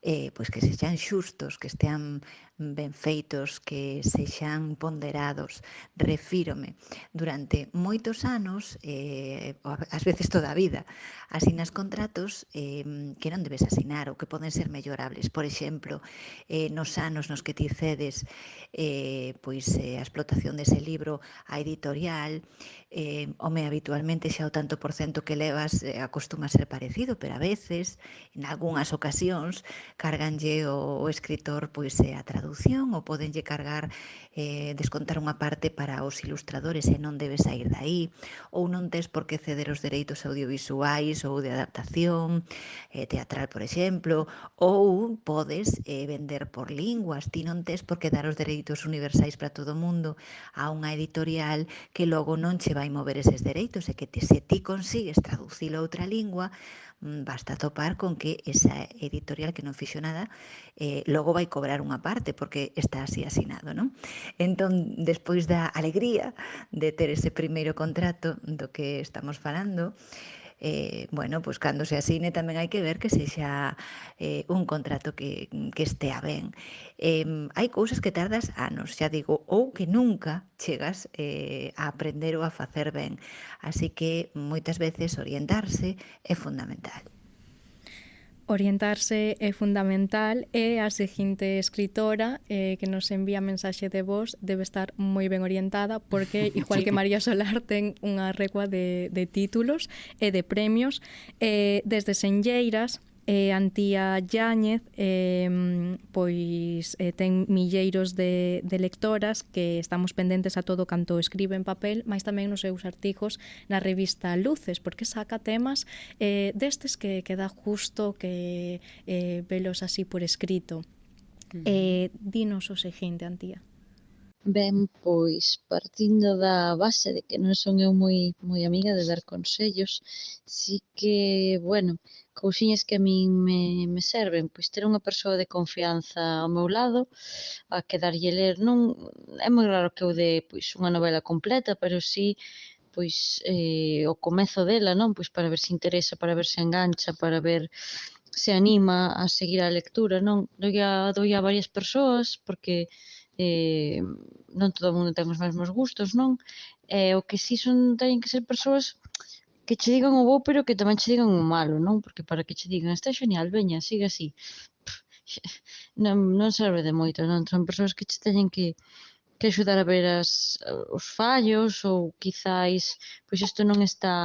eh, pois que sexan xustos, que estean ben feitos, que sexan ponderados. Refírome, durante moitos anos, eh, ás veces toda a vida, asinas contratos eh, que non debes asinar ou que poden ser mellorables. Por exemplo, eh, nos anos nos que ti cedes eh, pois, eh, a explotación dese libro a editorial, eh, home, habitualmente xa o tanto por cento que levas eh, acostuma ser parecido, pero a veces, en algunhas ocasións, carganlle o, o escritor pois, eh, a traducción traducción ou podenlle cargar, eh, descontar unha parte para os ilustradores e non debes sair dai, ou non tes por que ceder os dereitos audiovisuais ou de adaptación eh, teatral, por exemplo, ou podes eh, vender por linguas, ti non tes por que dar os dereitos universais para todo o mundo a unha editorial que logo non che vai mover eses dereitos e que te, se ti consigues traducilo a outra lingua, mm, basta topar con que esa editorial que non fixo nada eh, logo vai cobrar unha parte porque está así asinado, non? Entón, despois da alegría de ter ese primeiro contrato do que estamos falando, eh, bueno, pois cando se asine tamén hai que ver que sexa eh, un contrato que, que estea ben. Eh, hai cousas que tardas anos, xa digo, ou que nunca chegas eh, a aprender ou a facer ben. Así que moitas veces orientarse é fundamental. Orientarse é fundamental e a seguinte escritora eh, que nos envía mensaxe de voz debe estar moi ben orientada porque, [LAUGHS] igual que María Solar, ten unha recua de, de títulos e de premios. Eh, desde Senlleiras, E Antía Yáñez eh, pois eh, ten milleiros de, de lectoras que estamos pendentes a todo canto escribe en papel, mas tamén nos seus artigos na revista Luces, porque saca temas eh, destes que, que dá justo que eh, velos así por escrito. Uh -huh. Eh, dinos o seguinte, Antía. Ben, pois, partindo da base de que non son eu moi moi amiga de dar consellos, si que, bueno, cousiñas que a min me, me serven, pois ter unha persoa de confianza ao meu lado, a que darlle ler, non é moi raro que eu dé pois unha novela completa, pero si sí, pois eh, o comezo dela, non? Pois para ver se interesa, para ver se engancha, para ver se anima a seguir a lectura, non? Doi a, doi a varias persoas porque eh, non todo o mundo ten os mesmos gustos, non? Eh, o que si sí son teñen que ser persoas que che digan o bo, pero que tamén che digan o malo, non? Porque para que che digan, está genial, veña, siga así. Non, non serve de moito, non? Son persoas que che teñen que que axudar a ver as, os fallos ou quizáis pois isto non está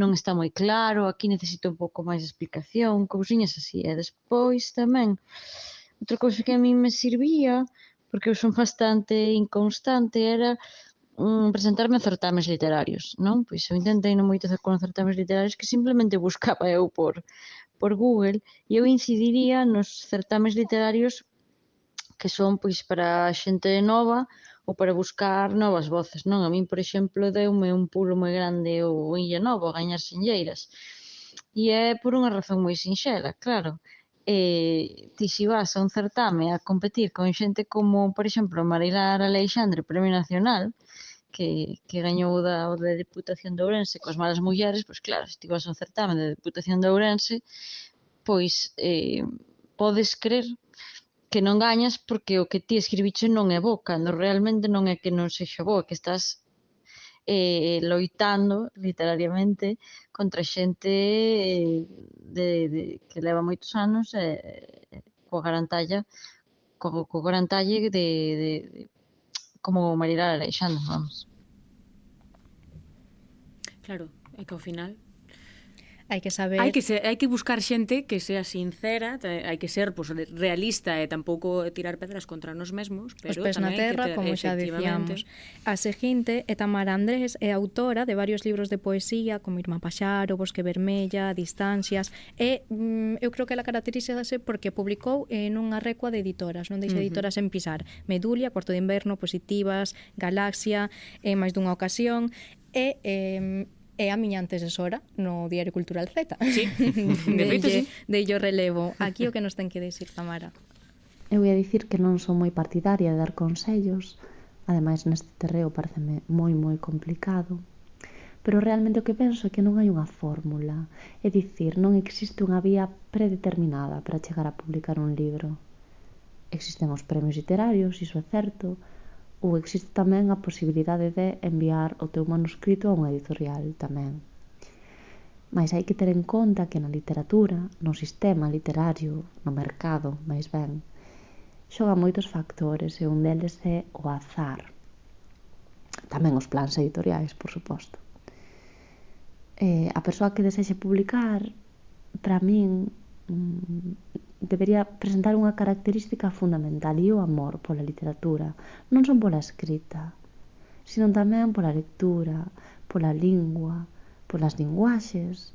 non está moi claro, aquí necesito un pouco máis de explicación, cousiñas así. E despois tamén, outra cousa que a mí me servía, porque eu son bastante inconstante, era um, presentarme a certames literarios, non? Pois eu intentei non moito con certames literarios que simplemente [LAUGHS] buscaba eu por, por Google e eu incidiría nos certames literarios que son pois para xente nova ou para buscar novas voces, non? A min, por exemplo, deume un pulo moi grande o Illa Nova, gañar Senlleiras. E é por unha razón moi sinxela, claro eh, ti si vas a un certame a competir con xente como, por exemplo, Marilar Alexandre, Premio Nacional, que, que gañou da, o da Deputación de Ourense coas malas mulleres, pois claro, se ti vas certame da Deputación de Ourense, pois eh, podes crer que non gañas porque o que ti escribiche non é bo, cando realmente non é que non sexa bo, que estás eh, loitando literariamente contra xente eh, de, de, que leva moitos anos eh, coa garantalla co, co garantalle de, de, de como Marilar Aleixandre, vamos. Claro, é que ao final Hai que saber... Hai que, ser, hai que buscar xente que sea sincera, hai que ser pues, realista e tampouco tirar pedras contra nós mesmos, pero Os pés na terra, que, como xa dicíamos. A seguinte é Tamara Andrés, é autora de varios libros de poesía, como Irma Paxaro, Bosque Vermella, Distancias, e mm, eu creo que ela caracterízase porque publicou en unha recua de editoras, non deixa uh editoras en pisar. Medulia, Cuarto de Inverno, Positivas, Galaxia, en máis dunha ocasión, e eh, é a miña antecesora no Diario Cultural Z. Sí, [LAUGHS] de feito, sí. De yo relevo. Aquí o que nos ten que decir Tamara. Eu ia dicir que non son moi partidaria de dar consellos, ademais neste terreo pareceme moi moi complicado, pero realmente o que penso é que non hai unha fórmula, é dicir, non existe unha vía predeterminada para chegar a publicar un libro. Existen os premios literarios, iso é certo, ou existe tamén a posibilidade de enviar o teu manuscrito a unha editorial tamén. Mas hai que ter en conta que na literatura, no sistema literario, no mercado, máis ben, xoga moitos factores e un deles é o azar. Tamén os plans editoriais, por suposto. Eh, a persoa que desexe publicar, para min, mm, debería presentar unha característica fundamental e o amor pola literatura, non son pola escrita, sino tamén pola lectura, pola lingua, polas linguaxes,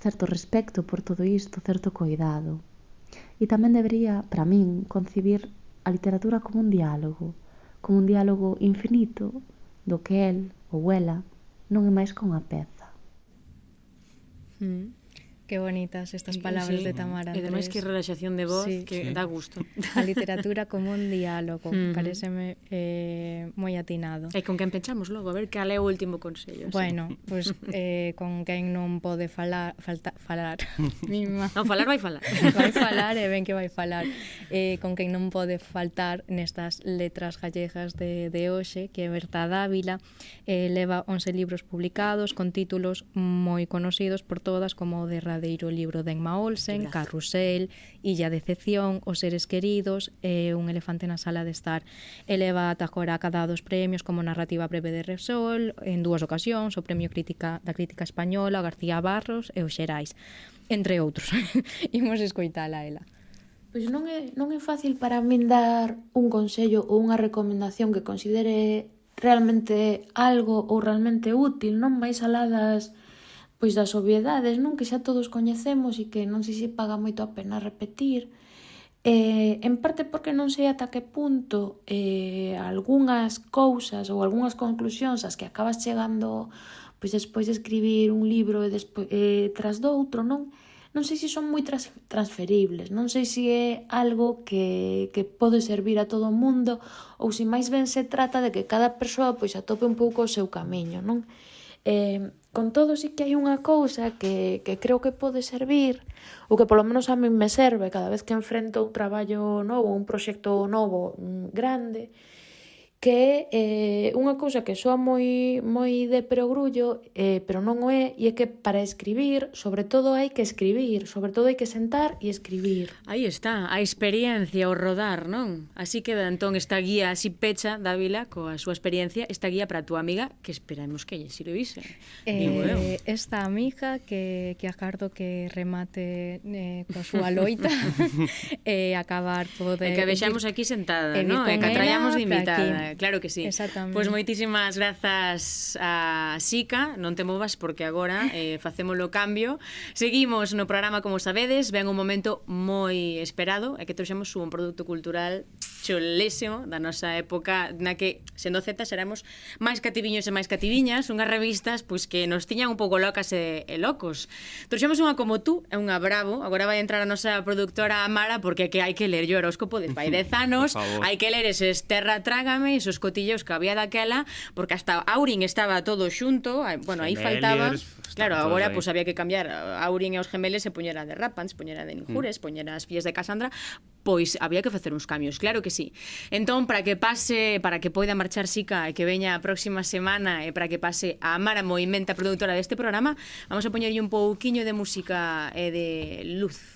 certo respecto por todo isto, certo coidado. E tamén debería, para min, concibir a literatura como un diálogo, como un diálogo infinito do que el ou ela non é máis que unha peza. Mm. Que bonitas estas palabras sí. de Tamara. E ademais que relaxación de voz sí. que sí. dá gusto. A literatura como un diálogo, uh pareceme eh, moi atinado. E con quen pensamos logo, a ver cal é o último consello. Bueno, pois pues, eh, con quen non pode falar, falta, falar. [LAUGHS] Mima. Non, falar vai falar. [LAUGHS] vai falar eh, e ben que vai falar. Eh, con quen non pode faltar nestas letras gallegas de, de hoxe, que é Berta Dávila, eh, leva 11 libros publicados con títulos moi conocidos por todas como o de Radio derradeiro libro de Emma Olsen, Gracias. Carrusel, Illa Decepción, Os Seres Queridos, e Un Elefante na Sala de Estar. Eleva ata agora cada dos premios como narrativa breve de Repsol, en dúas ocasións, o Premio Crítica da Crítica Española, García Barros e o Xerais, entre outros. [LAUGHS] Imos escoitala ela. Pois non é, non é fácil para min dar un consello ou unha recomendación que considere realmente algo ou realmente útil, non máis alá das pois das obviedades, non? Que xa todos coñecemos e que non sei se paga moito a pena repetir. Eh, en parte porque non sei ata que punto eh, algunhas cousas ou algunhas conclusións as que acabas chegando pois despois de escribir un libro e despois, eh, tras do outro, non? Non sei se son moi trans transferibles, non sei se é algo que, que pode servir a todo o mundo ou se máis ben se trata de que cada persoa pois atope un pouco o seu camiño, non? Eh, Con todo sí que hai unha cousa que, que creo que pode servir, ou que polo menos a min me serve cada vez que enfrento un traballo novo, un proxecto novo mm, grande, que é eh, unha cousa que soa moi moi de perogrullo, eh, pero non o é, e é que para escribir, sobre todo hai que escribir, sobre todo hai que sentar e escribir. Aí está, a experiencia, o rodar, non? Así queda entón esta guía así pecha da vila coa súa experiencia, esta guía para a túa amiga que esperamos que lle sirvise. Eh, Digo eu. esta amiga que, que agardo que remate eh, coa súa loita e [LAUGHS] [LAUGHS] eh, acabar todo de... E que vexamos aquí sentada, non? E que traíamos de invitada. Aquí Claro que sí. Exactamente. Pois moitísimas grazas a Sica, non te movas porque agora eh, [LAUGHS] facémolo cambio. Seguimos no programa, como sabedes, ven un momento moi esperado e que trouxemos un produto cultural chulísimo da nosa época na que, sendo zetas, éramos máis cativiños e máis cativiñas, unhas revistas pois que nos tiñan un pouco locas e, e locos. Trouxemos unha como tú e unha bravo, agora vai entrar a nosa productora Amara porque que hai que ler o horóscopo de fai 10 [LAUGHS] anos, hai que ler eses Terra Trágame, esos cotillos que había daquela, porque hasta Aurin estaba todo xunto, bueno, aí faltaba... Claro, agora pois pues, había que cambiar Aurin e os gemeles e poñera de Rapans, poñera de Ninjures, mm. poñera as fillas de Cassandra, pois había que facer uns cambios, claro que sí. Entón, para que pase, para que poida marchar Sica e que veña a próxima semana e para que pase a Mara Movimenta, produtora deste programa, vamos a poñerlle un pouquiño de música e de luz.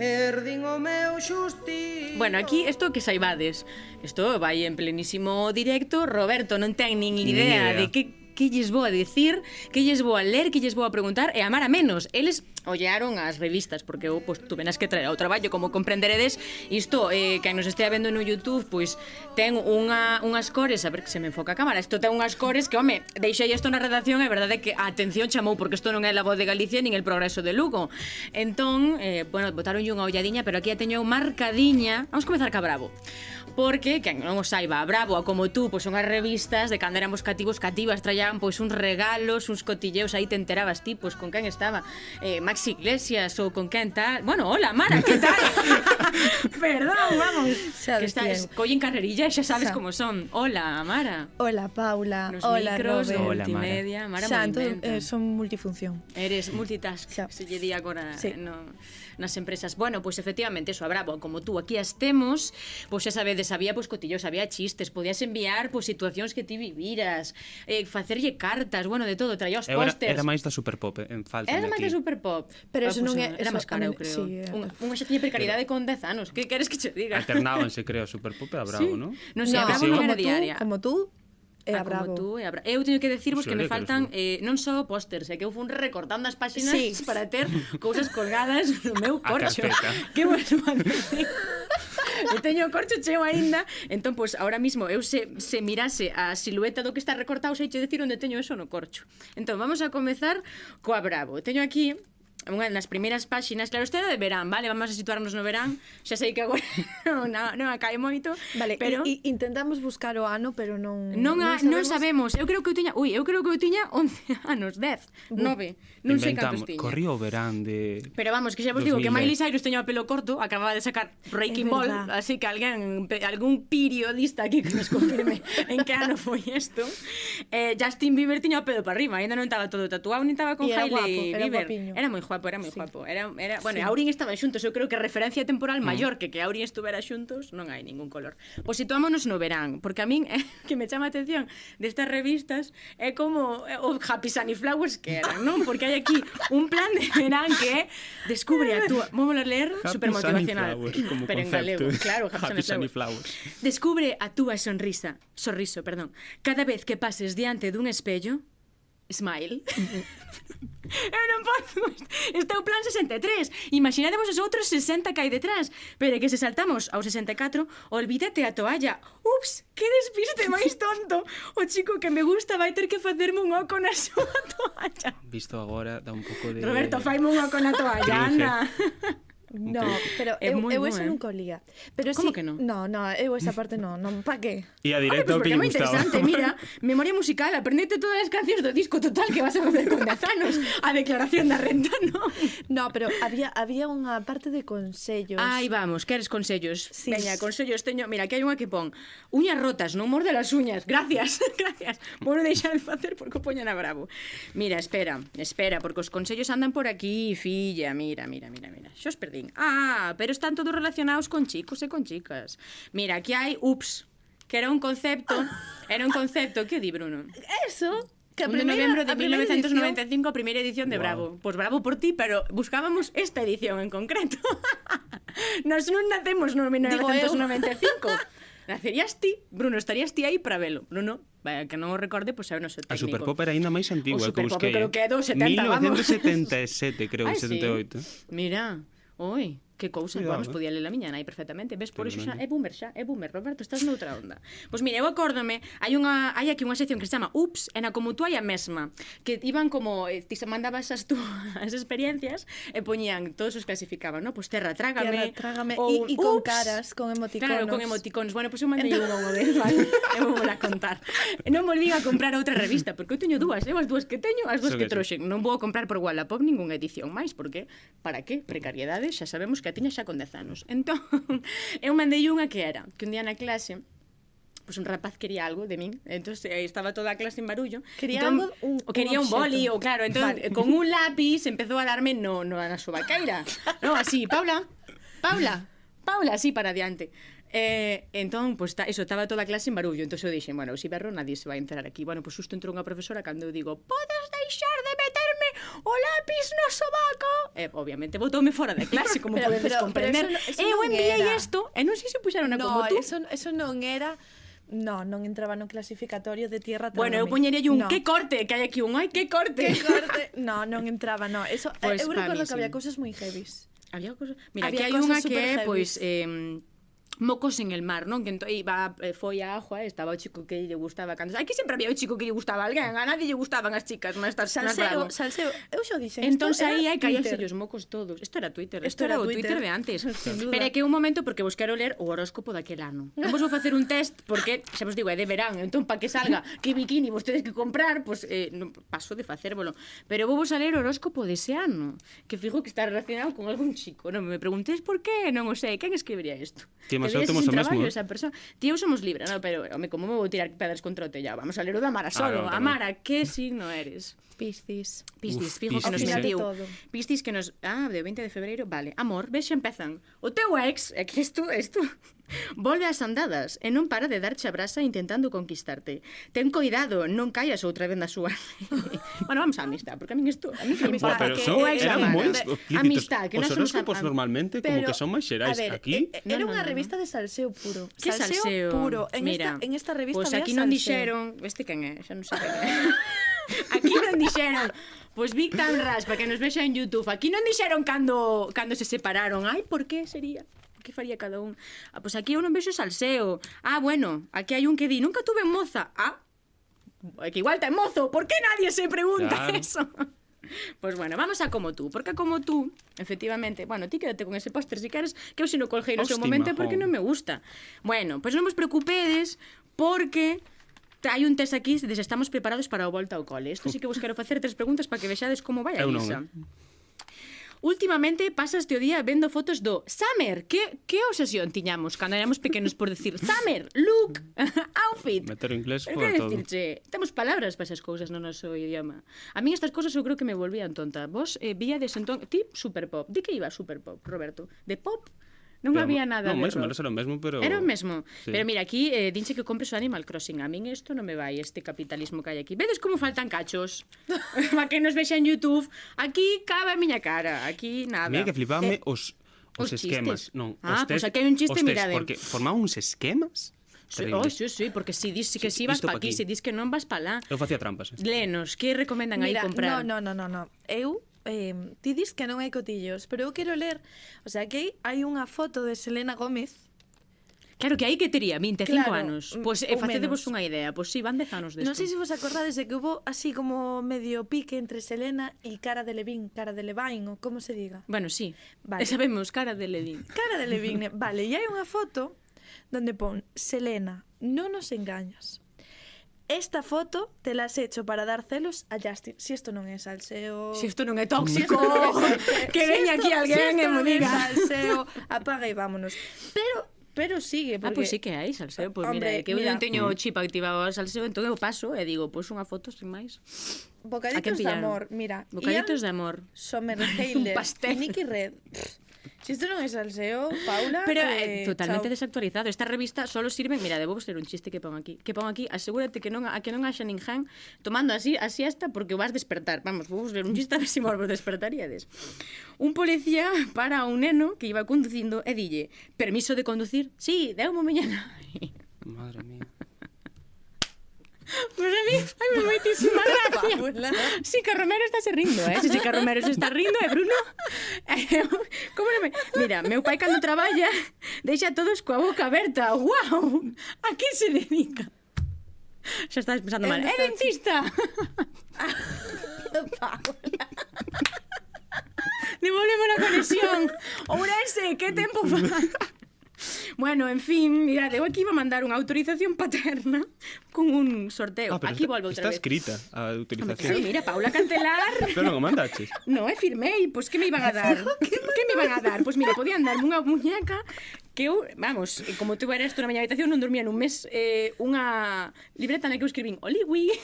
Perdín o meu xustiño Bueno, aquí isto que saibades Isto vai en plenísimo directo Roberto non ten nin idea, idea. de que que lles vou a decir, que lles vou a ler, que lles vou a preguntar e amar a menos. Eles ollearon as revistas porque eu pois, tuve nas que traer ao traballo. Como comprenderedes isto eh, que nos estea vendo no Youtube pois ten unha, unhas cores a ver que se me enfoca a cámara. Isto ten unhas cores que home deixei isto na redacción é verdade que a atención chamou porque isto non é la voz de Galicia nin el progreso de Lugo. Entón eh, bueno botaron unha olladiña pero aquí a teño marcadiña vamos comezar ca Bravo. Porque que non o saiba a Bravo a como tú pois son as revistas de cando éramos cativos cativas traían pois uns regalos uns cotilleos aí te enterabas ti, pois con quen estaba. Eh, Max Iglesias ou con quen tal. Bueno, hola, Mara, que tal? [LAUGHS] Perdón, vamos. Sabes que estás, collen carrerilla e xa sabes Sa. como son. Hola, Mara. Hola, Paula. Nos hola, micros, Robert. Hola, multimedia. Mara, Mara Xa, entón, eh, son multifunción. Eres multitask, Xa. se lle di agora. Sí. Eh, no nas empresas. Bueno, pois efectivamente, eso habrá, como tú aquí as temos, pois xa sabedes, había pois cotillos, había chistes, podías enviar pois situacións que ti viviras, eh, facerlle cartas, bueno, de todo, traía os pósters. Era, era máis da superpop, eh, en falta. Era máis da super pop, pero ah, eso pues, non é, era máis caro, eu creo. Sí, era. Un, unha xa tiña precariedade con 10 anos, que queres que che diga? Alternábanse, [LAUGHS] creo, super pop e a bravo, sí. non? Non sei, no, bravo non era diaria. Como tú, é ah, bravo. como tú, e a bra... Eu teño que decirvos que me faltan eh, non só pósters, é que eu fun recortando as páxinas sí. [LAUGHS] para ter cousas colgadas [LAUGHS] no meu corcho. [LAUGHS] que vos Eu teño o corcho cheo aínda, entón pois agora mismo eu se se mirase a silueta do que está recortado, sei che dicir onde teño eso no corcho. Entón vamos a comezar coa Bravo. Teño aquí unha das primeiras páxinas, claro, isto é de verán, vale, vamos a situarnos no verán, xa sei que agora non, [LAUGHS] non cae moito, vale, pero i, intentamos buscar o ano, pero non non, a, non, sabemos. non sabemos. Eu creo que eu tiña, ui, eu creo que eu tiña 11 [LAUGHS] anos, 10, 9, non sei cantos tiña. Corría o verán de Pero vamos, que xa vos digo 2010. que Miley Cyrus teña o pelo corto, acababa de sacar Breaking Ball, así que alguén algún periodista aquí que nos confirme [LAUGHS] en que ano foi isto. Eh, Justin Bieber tiña o pelo para arriba, ainda non estaba todo tatuado, nin estaba con Hailey Bieber. Guapo, era moi guapo, era moi sí. guapo. Era, era, bueno, sí. Aurin estaban xuntos, eu creo que referencia temporal mm. maior mm. que que Aurin estuvera xuntos non hai ningún color. Pois situámonos no verán, porque a min eh, [LAUGHS] que me chama a atención destas revistas é como eh, o Happy Sunny Flowers que eran, non? Porque hai aquí un plan de verán que é descubre a túa, vamos a ler super motivacional, pero concepto. en galego, claro, Happy, Happy Sunny Flowers. Descubre a túa sonrisa, sorriso, perdón. Cada vez que pases diante dun espello, Smile. [LAUGHS] eu non posso. Este é o plan 63. Imaginademos os outros 60 que hai detrás. Pero é que se saltamos ao 64, olvídate a toalla. Ups, que despiste máis tonto. O chico que me gusta vai ter que facerme un oco na súa [LAUGHS] toalla. Visto agora, dá un pouco de... Roberto, faime un oco na toalla, anda. [LAUGHS] No, pero é eu, eu eso eh? nunca lía. Pero Como sí, que non? No, no, eu esa parte non, non pa que? E a ah, directa o que lle gustaba. interesante, mira, [LAUGHS] memoria musical, aprendete todas as cancións do disco total que vas a facer con 10 anos, a declaración da renta, non? No, pero había había unha parte de consellos. Ai, vamos, queres consellos? Sí. Veña, consellos teño, mira, aquí hai unha que pon, uñas rotas, non morde las uñas. Gracias, [LAUGHS] gracias. Vou deixar de facer porque o poñan a bravo. Mira, espera, espera, porque os consellos andan por aquí, filla, mira, mira, mira, mira. Xos perdí bullying. Ah, pero están todos relacionados con chicos e con chicas. Mira, aquí hai UPS, que era un concepto, era un concepto, que di Bruno? Eso, que a primeira, 1 de novembro de 1995, a primeira edición de wow. Bravo. Pois pues bravo por ti, pero buscábamos esta edición en concreto. [LAUGHS] Nos non nacemos no 1995. [LAUGHS] Nacerías ti, Bruno, estarías ti aí para velo. Bruno, Vaya, que non o recorde, pois pues, é o noso técnico. A Superpop era ainda máis antiga que busquei. O creo que é do 70, 1977, vamos. creo, Ai, 78. Sí. Mira, oi, que cousa, Cuidado, vamos, eh? podía ler a miña nai perfectamente. Ves, por iso xa é boomer xa, é boomer, Roberto, estás noutra onda. Pois mira, eu acórdome, hai unha hai aquí unha sección que se chama Ups, e na como tú hai a mesma, que iban como eh, ti se mandabas as túas [LAUGHS] experiencias e poñían, todos os clasificaban, no? Pois terra trágame, terra, trágame ou e, e con ups, caras, con emoticonos. Claro, con emoticonos. Bueno, pois eu mandei entón unha unha vez, vale? [LAUGHS] eu vou a contar. Non volvín a comprar outra revista, porque eu teño dúas, eu eh? as dúas que teño, as dúas que, que troxen. Non vou a comprar por Wallapop ningunha edición máis, porque para que? Precariedade, xa sabemos que que a tiña xa con 10 anos. Entón, [LAUGHS] eu mandei unha que era, que un día na clase pois pues un rapaz quería algo de min, entonces eh, estaba toda a clase en barullo. Quería entón, algo, un, o quería un, un boli, o claro, entón vale. con un lápiz empezou a darme no, no na súa caira. [LAUGHS] no, así, Paula, Paula, Paula, así para adiante. Eh, entón, pois, pues, ta, eso, estaba toda a clase en barullo Entón eu dixen, bueno, se si berro nadie se vai enterar aquí Bueno, pois pues, justo entrou unha profesora cando eu digo Podes deixar de meterme o lápis no sobaco eh, Obviamente botoume fora de clase, como [LAUGHS] pero, podedes pero, comprender eso Eu enviei isto e non sei se puxaron a no, como tú eso, eso non era No, non entraba no clasificatorio de tierra Bueno, eu poñería un no. que corte, que hai aquí un ai, que corte. Que corte. no, non entraba, no. Eso pues, eu recordo que había cousas moi heavies. Había cousas. Mira, había aquí hai unha que é pois eh mocos en el mar, non? Que entón, iba, eh, foi a agua, estaba o chico que lle gustaba cando... Aquí sempre había o chico que lle gustaba alguén, a nadie lle gustaban as chicas, non estás Salseo, salseo. Eu xo dixen. Entón aí hai caíase os mocos todos. Isto era Twitter, isto era, era o Twitter. Twitter de antes. [LAUGHS] Pero é que un momento porque vos quero ler o horóscopo daquel ano. Non vos vou facer un test porque xa vos digo, é de verán, entón para que salga [LAUGHS] que bikini vos tedes que comprar, pois pues, eh, non paso de facérvolo. Pero vou vos a ler o horóscopo dese ano, que fijo que está relacionado con algún chico. Non me preguntes por qué, non o sei, quen escribiría isto? Que só temos o mesmo. Esa persoa. Tío, somos libres, non? Pero, home, como me vou tirar pedras contra o tellado? Vamos a ler o da Amara solo. Claro, Amara, que signo eres? Piscis. Piscis, Uf, fijo que nos metiu. Piscis que nos... Ah, de 20 de febreiro, vale. Amor, vexe empezan. O teu ex, é que isto, isto... Volve ás andadas e non para de darche a brasa intentando conquistarte. Ten cuidado, non caias outra vez na súa. [LAUGHS] bueno, vamos á amistad, porque a min isto... A min que importa, pero que son, eran moi Amistad, que Os horóscopos a... normalmente pero, como que son máis xerais ver, aquí. Eh, era no, unha no, revista de salseo puro. Que salseo, salseo puro. En, Mira, esta, en esta revista pues aquí non dixeron... Este quen é, xa non sei quen é. [LAUGHS] Aquí non dixeron, pois Big Tan Rush, para que nos vexa en Youtube, aquí non dixeron cando, cando se separaron. Ai, por que sería? que faría cada un? Ah, pois aquí eu non vexo salseo. Ah, bueno, aquí hai un que di, nunca tuve moza. Ah, que igual ten mozo, por que nadie se pregunta claro. eso? [LAUGHS] Pois bueno, vamos a como tú, porque como tú, efectivamente, bueno, ti quédate con ese póster se si queres, que eu se si no colgei no seu momento porque non me gusta. Bueno, pois non vos preocupedes porque hai un test aquí de se estamos preparados para o volta ao cole. Isto sí que vos quero facer tres preguntas para que vexades como vai a Eu non, Isa. Eh? Últimamente pasaste o día vendo fotos do Summer. Que, que obsesión tiñamos cando éramos pequenos por decir Summer, look, [LAUGHS] outfit. Meter o inglés fora todo. Decirche, temos palabras para esas cousas no noso idioma. A mí estas cousas eu creo que me volvían tonta. Vos eh, vía de sentón, ti super pop. Di que iba super pop, Roberto? De pop Non pero, había nada non, de máis ou menos era o mesmo, pero... Era o mesmo. Sí. Pero mira, aquí eh, dinche que compres o Animal Crossing. A min isto non me vai, este capitalismo que hai aquí. Vedes como faltan cachos? [LAUGHS] Va que nos vexa en YouTube. Aquí cabe a miña cara. Aquí nada. Mira que flipame eh, os, os, os esquemas. Chistes. Non, ah, pois pues aquí hai un chiste, mirade. Porque formaban uns esquemas Sí, Oh, sí, sí, porque si dis que si sí, vas pa aquí, pa aquí, si dis que non vas pa lá. Eu facía trampas. Eh. Lenos, que recomendan aí comprar? No, No, no, no, no. Eu eh, ti dis que non hai cotillos, pero eu quero ler, o sea, que hai unha foto de Selena Gómez Claro que aí que tería 25 claro, anos. Mm, pois eh, pues, facedevos unha idea, pois pues, si sí, van 10 anos desto. Non sei se vos acordades de que hubo así como medio pique entre Selena e Cara de Levin, Cara de Levain ou como se diga. Bueno, sí. Vale. Sabemos Cara de Levin. Cara de Levine. Eh, vale, e hai unha foto donde pon Selena, non nos engañas. Esta foto te la has hecho para dar celos a Justin. Si isto non é salseo... Si isto non é tóxico... [LAUGHS] que veña si aquí alguén si e me diga. salseo, apaga e vámonos. Pero Pero sigue, ah, porque... Ah, pois pues sí que hai salseo, pois pues Hombre, mira, que eu non teño o chip activado ao salseo, entón eu paso e digo, pois pues unha foto sin máis. Bocaditos de amor, mira. Bocaditos Ian de amor. Somerhalder, Nicky Red. Si isto non é salseo, Paula... [LAUGHS] Pero eh, eh, totalmente chao. desactualizado. Esta revista solo sirve... Mira, debo ser un chiste que pon aquí. Que pon aquí, asegúrate que non, a que non haxa ninguén tomando así así hasta porque vas despertar. Vamos, vou ser un chiste a ver se si vos despertaríades. Un policía para un neno que iba conducindo e eh, dille, permiso de conducir? Sí, deu mo mañana. Madre mía. Pues a mí, ai, me moitísima gracia. [LAUGHS] Sí, que Romero está se rindo, eh? Sí, que Romero se está rindo, e eh, Bruno... [LAUGHS] Eh, como non me... Mira, meu pai cando traballa deixa todos coa boca aberta. Wow! A que se dedica? Xa estás pensando mal. É ¿eh, dentista! [LAUGHS] Devolvemos a conexión. Ourense, que tempo fa? bueno, en fin, mirade, eu aquí iba a mandar unha autorización paterna con un sorteo. Ah, aquí volvo outra vez. Está escrita a autorización. Sí, mira, Paula Cantelar. [LAUGHS] Pero non o mandaches. No, e firmei, pois pues, que me iban a dar? [LAUGHS] que me iban a dar? Pois pues, mira, podían darme unha muñeca que eu, vamos, eh, como tú eras tú na miña habitación, non dormía nun mes eh, unha libreta na que eu escribín Oliwi. [LAUGHS]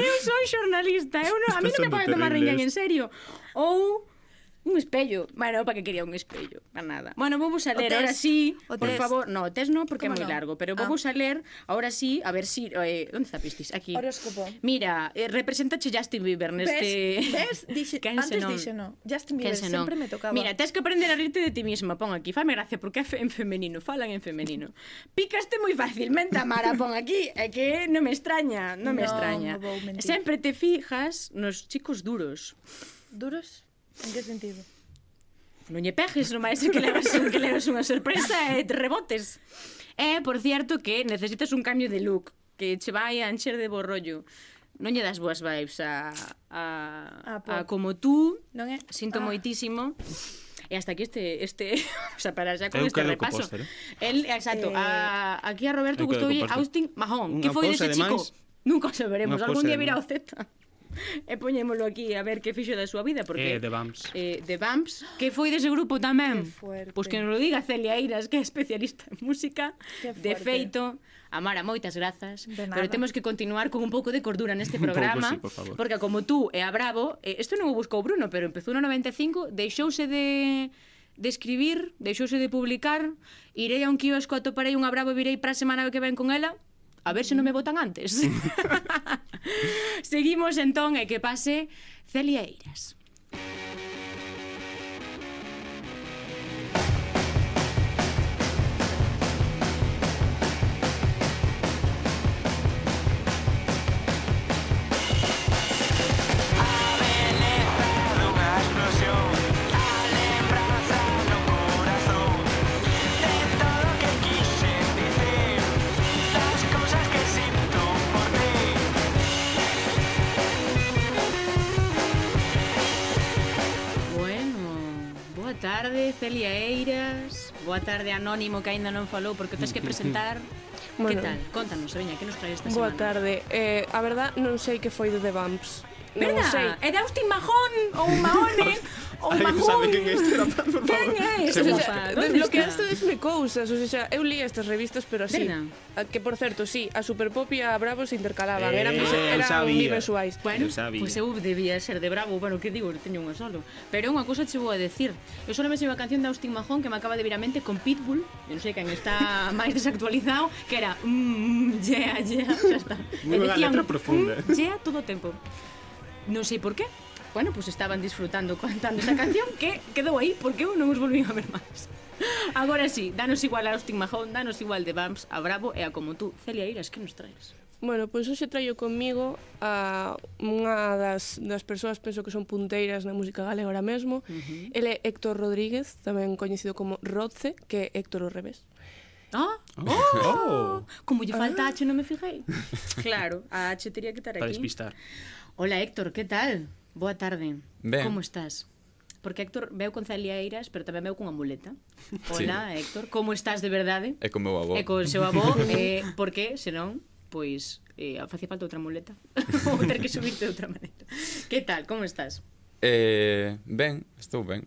eu son xornalista, eu non, a mí non me pode tomar riñan en serio. Ou Un espello. Bueno, para que quería un espello, para nada. Bueno, vamos a ler ahora sí, o por test. favor. No, tes no, porque é moi no? largo, pero ah. vamos a ler ahora sí, a ver si eh, onde está pistis? Aquí. Horóscopo. Mira, eh, representache Justin Bieber neste Ves, dixe, [LAUGHS] antes dixe no. Justin Bieber Kensenon. sempre me tocaba. Mira, tes que aprender a rirte de ti misma, pon aquí. Fame gracia porque é en femenino, falan en femenino. [LAUGHS] Picaste moi facilmente, Amara, pon aquí, é que non me extraña, non me no, extraña. Sempre te fijas nos chicos duros. Duros? En que sentido? Non lle pegues, non máis que levas, un, que levas unha sorpresa e te rebotes. E, por cierto, que necesitas un cambio de look, que che vai a encher de borrollo. Non lle das boas vibes a, a, a, a como tú. Non é? Sinto ah. moitísimo. E hasta aquí este este, [LAUGHS] o sea, para xa con Eu este repaso. Póster. El exacto, eh... a, aquí a Roberto gustoulle Austin Mahon. Que foi dese chico? Nunca o saberemos, algún día virá o Z e poñémolo aquí a ver que fixo da súa vida porque eh, The Bumps. Eh, The Bumps, que foi dese grupo tamén. Pois que nos lo diga Celia Eiras, que é especialista en música. De feito, Amara, moitas grazas, pero temos que continuar con un pouco de cordura neste programa, un pouco, sí, por favor. porque como tú e a Bravo, isto eh, non o buscou Bruno, pero empezou no 95, deixouse de de escribir, deixouse de publicar, irei a un kiosco, atoparei unha Bravo, e virei para a semana que ven con ela, a ver se non me votan antes. [LAUGHS] Seguimos entón e que pase Celia Eiras. tarde, Celia Eiras. Boa tarde, Anónimo, que aínda non falou porque tens que presentar. [LAUGHS] bueno, que tal? Contanos, veña, que nos traes esta Boa semana? Boa tarde. Eh, a verdad non sei que foi do The Bumps. Non Verdad? sei. É de Agustín Majón ou Mahone ou Ai, Majón. sabe quen este era tan por favor. É? Se O sea, cousas, o sea, eu li estas revistas, pero así. Verdad? A Que por certo, sí, a Superpop e a Bravo se intercalaban, Eh, eran eu eran sabía. universuais. Bueno, Eu sabía. pois eu debía ser de bravo, bueno, que digo, teño unha solo. Pero unha cousa che vou a decir. Eu só me sei unha canción de Austin Majón que me acaba de vir a mente con Pitbull, eu non sei quen está [LAUGHS] máis desactualizado, que era mm, mm, yeah, yeah, xa está. Moi E buena letra profunda. Mm, yeah, todo o tempo non sei por qué, bueno, pues estaban disfrutando cantando esa canción que quedou aí porque eu non os volvín a ver máis. Agora sí, danos igual a Austin Mahon, danos igual de Bams, a Bravo e a como tú. Celia Iras, que nos traes? Bueno, pois hoxe traio comigo a unha das, das persoas, penso que son punteiras na música galega ahora mesmo. Uh -huh. Ele é Héctor Rodríguez, tamén coñecido como Rodce, que é Héctor ao revés. Ah, ah. oh. oh. Como lle falta ah. H, non me fijei. [LAUGHS] Claro, a H teria que estar aquí. Para despistar. Ola Héctor, que tal? Boa tarde. Ben. Como estás? Porque Héctor veu con celieiras, pero tamén veu cunha muleta. Ola, sí. Héctor, como estás de verdade? É con meu avó. É con seu avó, [LAUGHS] eh, porque, senón, pois, eh, facía falta outra muleta. [LAUGHS] Ou ter que subirte de outra maneira. Que tal, como estás? Eh, ben, estou ben.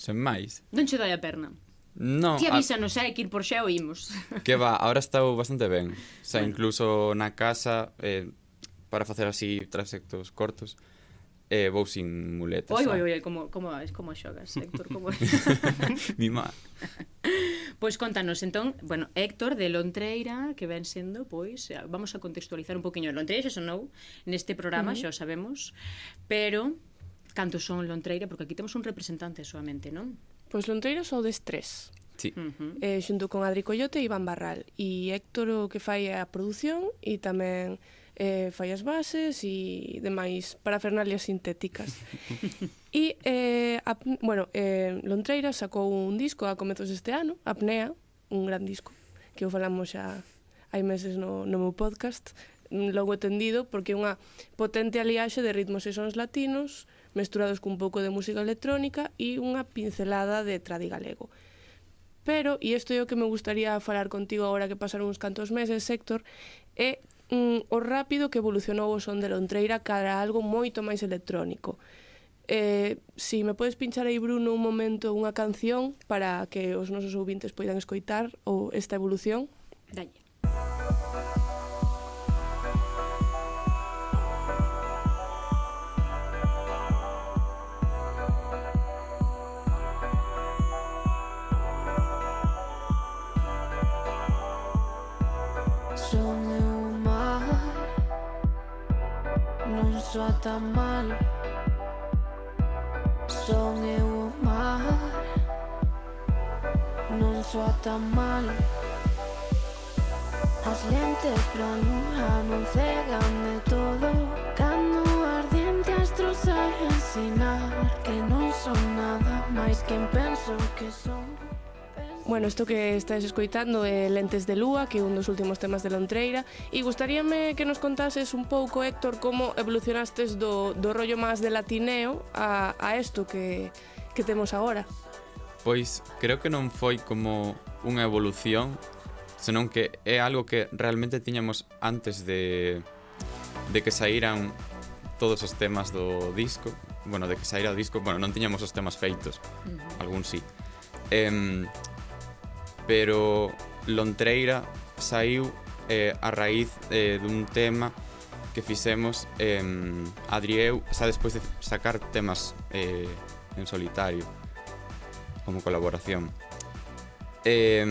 Sen máis. Non che dai a perna? No, Ti avísanos, a... sei que ir por xa oímos. Que va, ahora estou bastante ben. O sea, bueno. incluso na casa eh, para facer así trasectos cortos e eh, vou sin muletas. Oi, oi, oi, como, como, es como xogas, Héctor, como... [LAUGHS] [LAUGHS] Mi má. Pois contanos, entón, bueno, Héctor de Lontreira, que ven sendo, pois, eh, vamos a contextualizar un poquinho. Lontreira xa sonou neste programa, uh -huh. xa o sabemos, pero cantos son Lontreira? Porque aquí temos un representante solamente, non? Pois Lontreira sou des tres. Sí. Uh -huh. eh, xunto con Adri Coyote e Iván Barral. E Héctor o que fai a produción e tamén eh, fallas bases e demais parafernalias sintéticas. [LAUGHS] e, eh, ap, bueno, eh, Lontreira sacou un disco a comezos deste ano, Apnea, un gran disco, que o falamos xa hai meses no, no meu podcast, logo tendido, porque é unha potente aliaxe de ritmos e sons latinos, mesturados cun pouco de música electrónica e unha pincelada de tradi galego. Pero, e isto é o que me gustaría falar contigo agora que pasaron uns cantos meses, Héctor, é mm, o rápido que evolucionou o son de Lontreira cara a algo moito máis electrónico. Eh, si me podes pinchar aí, Bruno, un momento unha canción para que os nosos ouvintes poidan escoitar ou esta evolución. Dalle. Dalle. soa tan mal Son eu o mar Non soa tan mal As lentes pra nunha non cegan de todo. Cando ardiente astro sai ensinar Que non son nada máis que penso que son. Bueno, isto que estáis escoitando é Lentes de Lúa, que é un dos últimos temas de Lontreira, e gustaríame que nos contases un pouco, Héctor, como evolucionastes do, do rollo máis de latineo a, a isto que, que temos agora. Pois creo que non foi como unha evolución, senón que é algo que realmente tiñamos antes de, de que saíran todos os temas do disco, bueno, de que saíra o disco, bueno, non tiñamos os temas feitos, uh -huh. algún sí. Eh, pero Lontreira saiu eh, a raíz eh, dun tema que fixemos eh, Adrieu, xa despois de sacar temas eh, en solitario como colaboración. Eh,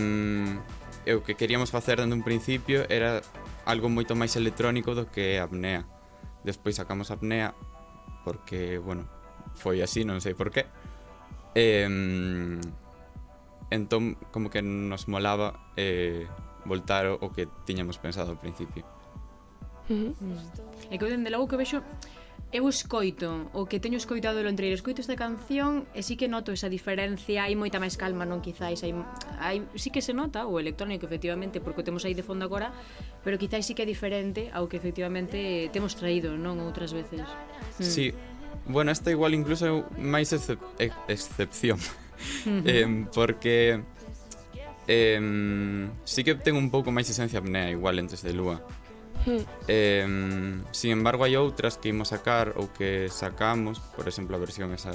o que queríamos facer dende un principio era algo moito máis electrónico do que apnea. Despois sacamos apnea porque, bueno, foi así, non sei por qué. Eh, Entón, como que nos molaba eh, voltar o que tiñamos pensado ao principio. Uh -huh. E que dende logo que vexo eu escoito o que teño escoitado do Londreiro, escoito esta canción e sí que noto esa diferencia, hai moita máis calma, non quizáis, hai, hai sí que se nota o electrónico efectivamente porque o temos aí de fondo agora, pero quizáis sí que é diferente ao que efectivamente temos traído, non outras veces. Mm. Sí. Bueno, esta igual incluso é máis excep excepción. [LAUGHS] eh, porque eh, sí que ten un pouco máis esencia apnea igual entre de lúa. Hmm. eh, sin embargo, hai outras que imos sacar ou que sacamos, por exemplo, a versión esa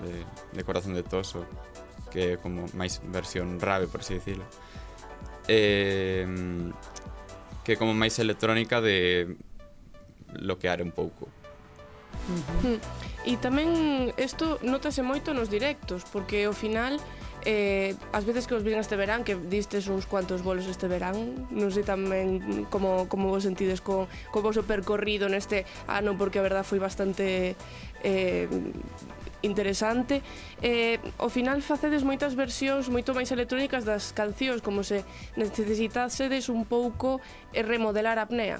de, de Corazón de Toso, que é como máis versión rave, por así dicilo. Eh, que é como máis electrónica de bloquear un pouco. Uh -huh. E tamén isto notase moito nos directos, porque ao final eh, as veces que os vin este verán que distes uns cuantos bolos este verán non sei tamén como, como vos sentides co, co vosso percorrido neste ano porque a verdad foi bastante eh, interesante eh, ao final facedes moitas versións moito máis electrónicas das cancións como se necesitasedes un pouco remodelar a apnea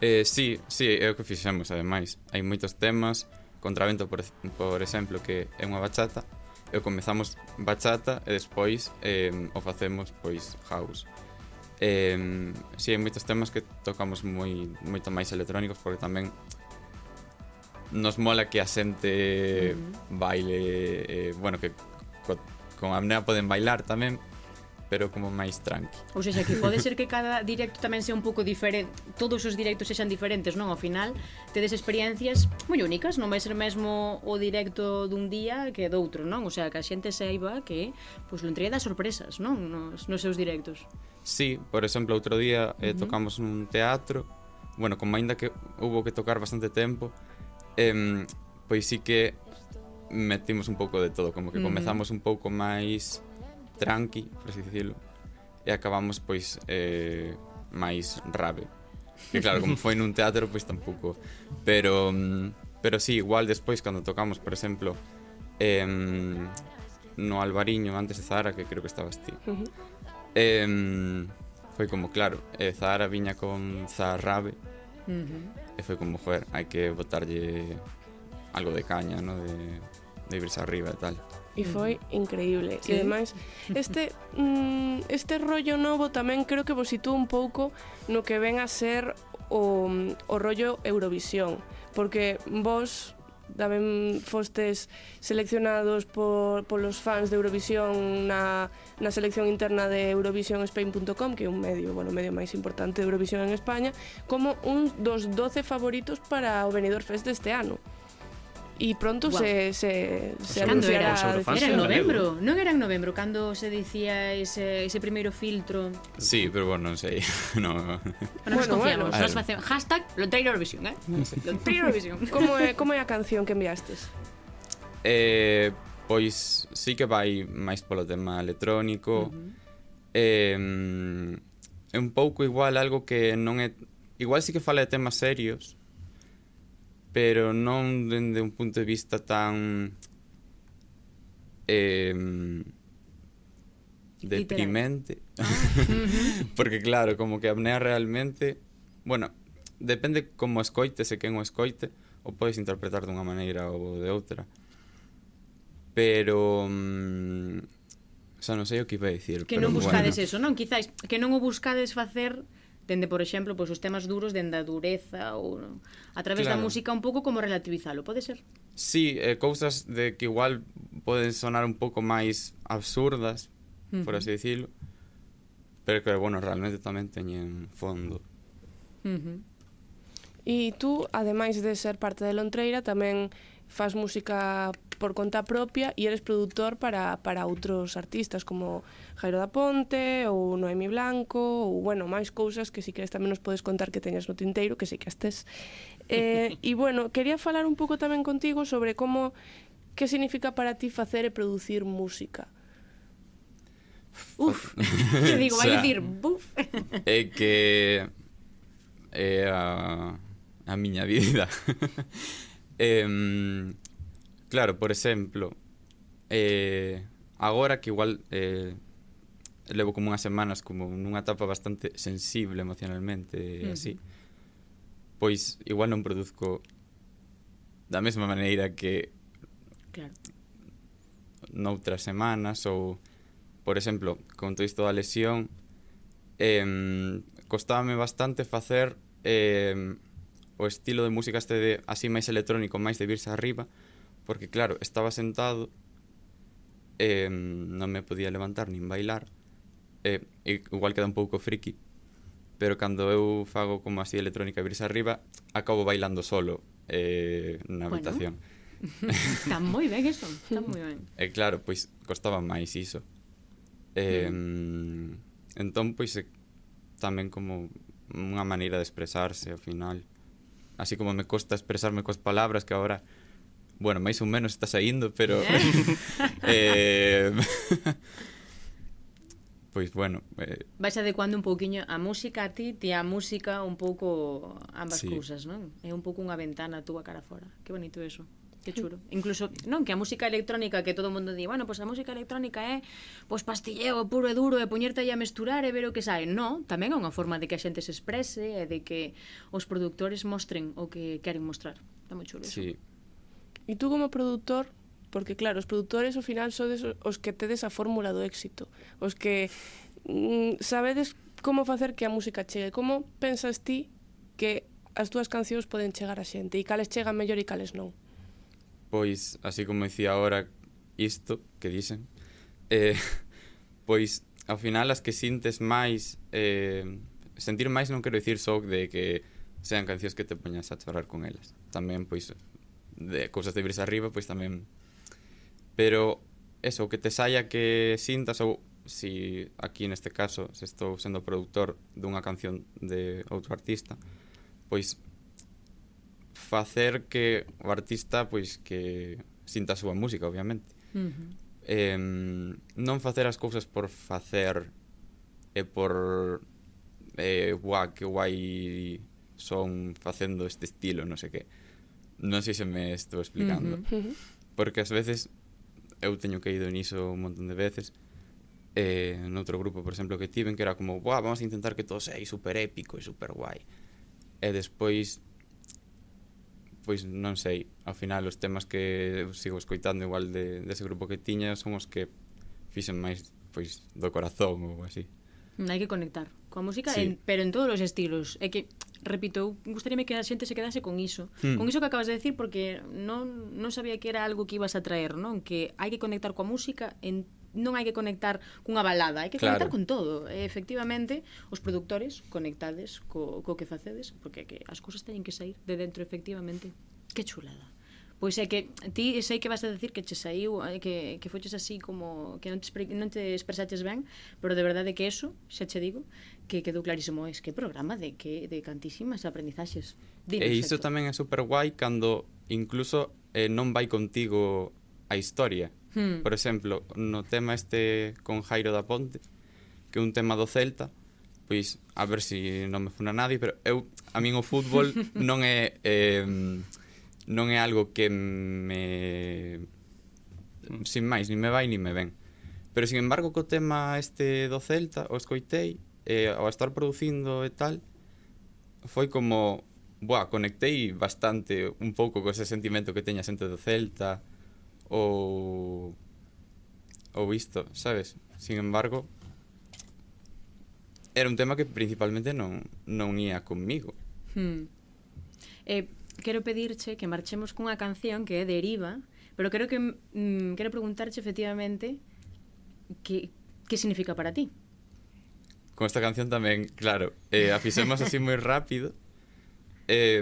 Eh, sí, sí, é o que fixemos, ademais. Hai moitos temas, Contravento, por, por exemplo, que é unha bachata, e comezamos bachata e despois eh, o facemos pois house. Eh, si sí, hai moitos temas que tocamos moi moito máis electrónicos porque tamén nos mola que a xente uh -huh. baile, eh, bueno, que co, con apnea poden bailar tamén, pero como máis tranqui. Ou seja, que pode ser [LAUGHS] que cada directo tamén sea un pouco diferente, todos os directos sexan diferentes, non? Ao final, tedes experiencias moi únicas, non vai ser mesmo o directo dun día que doutro, non? O sea, que a xente saiba que pois lo entrega das sorpresas, non? Nos, nos seus directos. Sí, por exemplo, outro día eh, tocamos nun teatro, bueno, como aínda que houve que tocar bastante tempo, eh, pois sí que metimos un pouco de todo, como que comezamos un pouco máis tranqui, por así dicirlo, e acabamos pois eh, máis rave. Que claro, como foi nun teatro, pois tampouco. Pero mm, pero sí, igual despois cando tocamos, por exemplo, eh, no Albariño antes de Zara, que creo que estabas ti. Uh -huh. eh, foi como claro, eh, Zara viña con Zarrabe. Uh -huh. E foi como, joder, hai que botarlle algo de caña, ¿no? De, de irse arriba e tal e foi increíble. Sí. E ademais, este [LAUGHS] mm, este rollo novo tamén creo que vos sitúa un pouco no que ven a ser o, o rollo Eurovisión, porque vos tamén fostes seleccionados por, polos fans de Eurovisión na, na selección interna de eurovisionSpain.com, que é un medio, bueno, medio máis importante de Eurovisión en España, como un dos 12 favoritos para o Benidorm Fest deste ano. E pronto wow. se, se, se cando era, era en novembro non era en novembro cando se dicía ese, ese primeiro filtro Sí, pero bueno, non sei [LAUGHS] no. Bueno, bueno, nos confiamos, bueno. nos facemos hashtag Lontreiro Eurovisión eh? Lontreiro Eurovisión como, é, como é a [LAUGHS] canción que enviastes? Eh, pois sí que vai máis polo tema electrónico uh -huh. eh, é un pouco igual algo que non é igual sí que fala de temas serios pero non dende un punto de vista tan eh, deprimente. Ah. [LAUGHS] Porque claro, como que apnea realmente bueno, depende como escoites e quen o escoite o podes interpretar dunha maneira ou de outra. Pero mm, xa non sei o que iba a dicir que non buscades bueno. eso, non? quizáis que non o buscades facer dende, por exemplo, pois, os temas duros dende a dureza ou a través claro. da música un pouco como relativizalo, pode ser? Sí, eh, cousas de que igual poden sonar un pouco máis absurdas, por uh -huh. así dicilo, pero que, bueno, realmente tamén teñen fondo. Uh -huh. E tú, ademais de ser parte de Lontreira, tamén fas música por conta propia e eres produtor para, para outros artistas como Jairo da Ponte ou Noemi Blanco ou, bueno, máis cousas que si queres tamén nos podes contar que teñas no tinteiro, que si que estes. Eh, [LAUGHS] e, bueno, quería falar un pouco tamén contigo sobre como que significa para ti facer e producir música. Uf, [LAUGHS] que digo, vai o sea, dicir buf. [LAUGHS] É que é a, a miña vida. Eh, claro, por exemplo, eh, agora que igual eh, levo como unhas semanas como nunha etapa bastante sensible emocionalmente e mm. así, pois igual non produzco da mesma maneira que claro. noutras semanas ou, por exemplo, con todo isto da lesión, eh, costábame bastante facer eh, o estilo de música este de así máis electrónico, máis de virse arriba, porque claro, estaba sentado eh, non me podía levantar nin bailar eh, igual queda un pouco friki pero cando eu fago como así electrónica virse arriba, acabo bailando solo eh, na habitación bueno. [LAUGHS] Está moi ben eso, está moi ben. E [LAUGHS] eh, claro, pois costaba máis iso. Eh, mm. entón pois eh, tamén como unha maneira de expresarse ao final así como me costa expresarme coas palabras que agora bueno, máis ou menos está saindo, pero [LAUGHS] eh, [LAUGHS] [LAUGHS] pois bueno, eh vais adecuando un pouquiño a música a ti, ti a música un pouco ambas sí. cousas, non? É un pouco unha ventana túa cara fora. Que bonito eso. Que chulo. Incluso, non, que a música electrónica que todo o mundo di, bueno, pois pues a música electrónica é pois pastilleo puro e duro e poñerte aí a mesturar e ver o que sae. Non, tamén é unha forma de que a xente se exprese e de que os productores mostren o que queren mostrar. Está moi chulo eso. Sí. E tú como produtor, porque claro, os produtores ao final sodes os que tedes a fórmula do éxito, os que mm, sabedes como facer que a música chegue, como pensas ti que as túas cancións poden chegar a xente e cales chegan mellor e cales non? pois, así como dicía agora isto que dicen, [LAUGHS] eh, pois, ao final, as que sintes máis... Eh, sentir máis non quero dicir só de que sean cancións que te poñas a chorar con elas. Tamén, pois, de cousas de virse arriba, pois tamén... Pero, eso, que te saia que sintas ou si aquí neste caso se estou sendo produtor dunha canción de outro artista, pois facer que o artista pois que sinta a súa música, obviamente. Uh -huh. eh, non facer as cousas por facer e por eh, guá, que guai son facendo este estilo, non sei que. Non sei se me estou explicando. Uh -huh. Porque ás veces eu teño caído niso un montón de veces eh, noutro grupo, por exemplo, que tiven que era como, Buah, vamos a intentar que todo sea super épico e super guai e despois pois non sei, ao final os temas que sigo escoitando igual de, dese grupo que tiña son os que fixen máis pois do corazón ou así. Mm, hai que conectar coa música, sí. en, pero en todos os estilos. É que, repito, gustaríame que a xente se quedase con iso. Hmm. Con iso que acabas de decir, porque non, non sabía que era algo que ibas a traer, non? Que hai que conectar coa música en non hai que conectar cunha balada, hai que claro. conectar con todo. E, efectivamente, os produtores conectades co, co que facedes, porque que as cousas teñen que sair de dentro, efectivamente. Que chulada. Pois é que ti sei que vas a decir que che saiu, eh, que, que foches así como que non te, non te expresaches ben, pero de verdade que eso, xa che digo, que quedou clarísimo es que programa de que de cantísimas aprendizaxes. Dinos, e iso tamén é super guai cando incluso eh, non vai contigo a historia. Hmm. Por exemplo, no tema este con Jairo da Ponte, que é un tema do Celta, pois a ver se si non me funa nadie, pero eu a min o fútbol [LAUGHS] non é eh, non é algo que me sin máis, ni me vai ni me ven. Pero sin embargo, co tema este do Celta, o escoitei e eh, ao estar producindo e tal, foi como, buah, conectei bastante un pouco co ese sentimento que teña xente do Celta, ou ou isto, sabes? Sin embargo, era un tema que principalmente non non ía comigo. Hmm. Eh, quero pedirche que marchemos cunha canción que é Deriva, pero creo que mm, quero preguntarche efectivamente que que significa para ti? Con esta canción tamén, claro, eh, afixemos así moi rápido. Eh,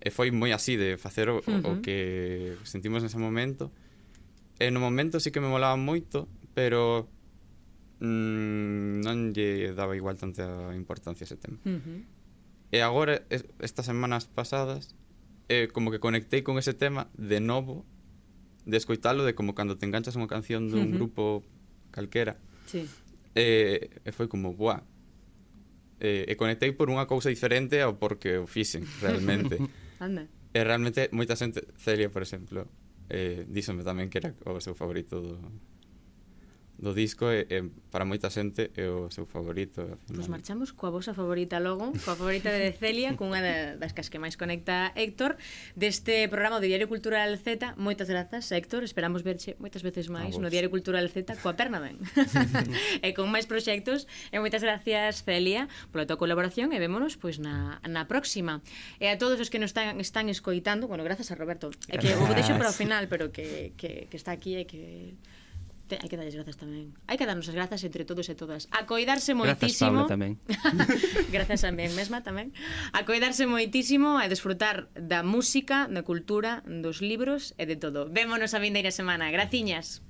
e foi moi así de facer o, uh -huh. o que sentimos nese momento E no momento sí que me molaba moito, pero mm, non lle daba igual tanta importancia ese tema. Uh -huh. E agora, es, estas semanas pasadas, eh, como que conectei con ese tema de novo, de escoitalo, de como cando te enganchas unha canción dun uh -huh. grupo calquera. Sí. E, eh, e foi como, buah, eh, e conectei por unha cousa diferente ao porque o fixen realmente. [LAUGHS] Anda. E realmente moita xente, Celia, por exemplo, eh, díxome tamén que era o seu favorito do, do disco e, e para moita xente é o seu favorito. Pois marchamos coa vosa favorita logo, coa favorita de Celia, [LAUGHS] cunha da, das cas que máis conecta Héctor deste programa do Diario Cultural Z. Moitas grazas, Héctor, esperamos verche moitas veces máis no Diario Cultural Z coa perna ben. [LAUGHS] [LAUGHS] e con máis proxectos. E moitas gracias, Celia, pola tua colaboración e vémonos pois na, na próxima. E a todos os que nos están, están escoitando, bueno, grazas a Roberto, é que o deixo para o final, pero que, que, que está aquí e que Te, hai que darles grazas tamén. Hai que darnos as grazas entre todos e todas. A coidarse moitísimo. Grazas Paula tamén. [LAUGHS] grazas a mí mesma tamén. A coidarse moitísimo e desfrutar da música, da cultura, dos libros e de todo. Vémonos a vindeira semana. Graciñas.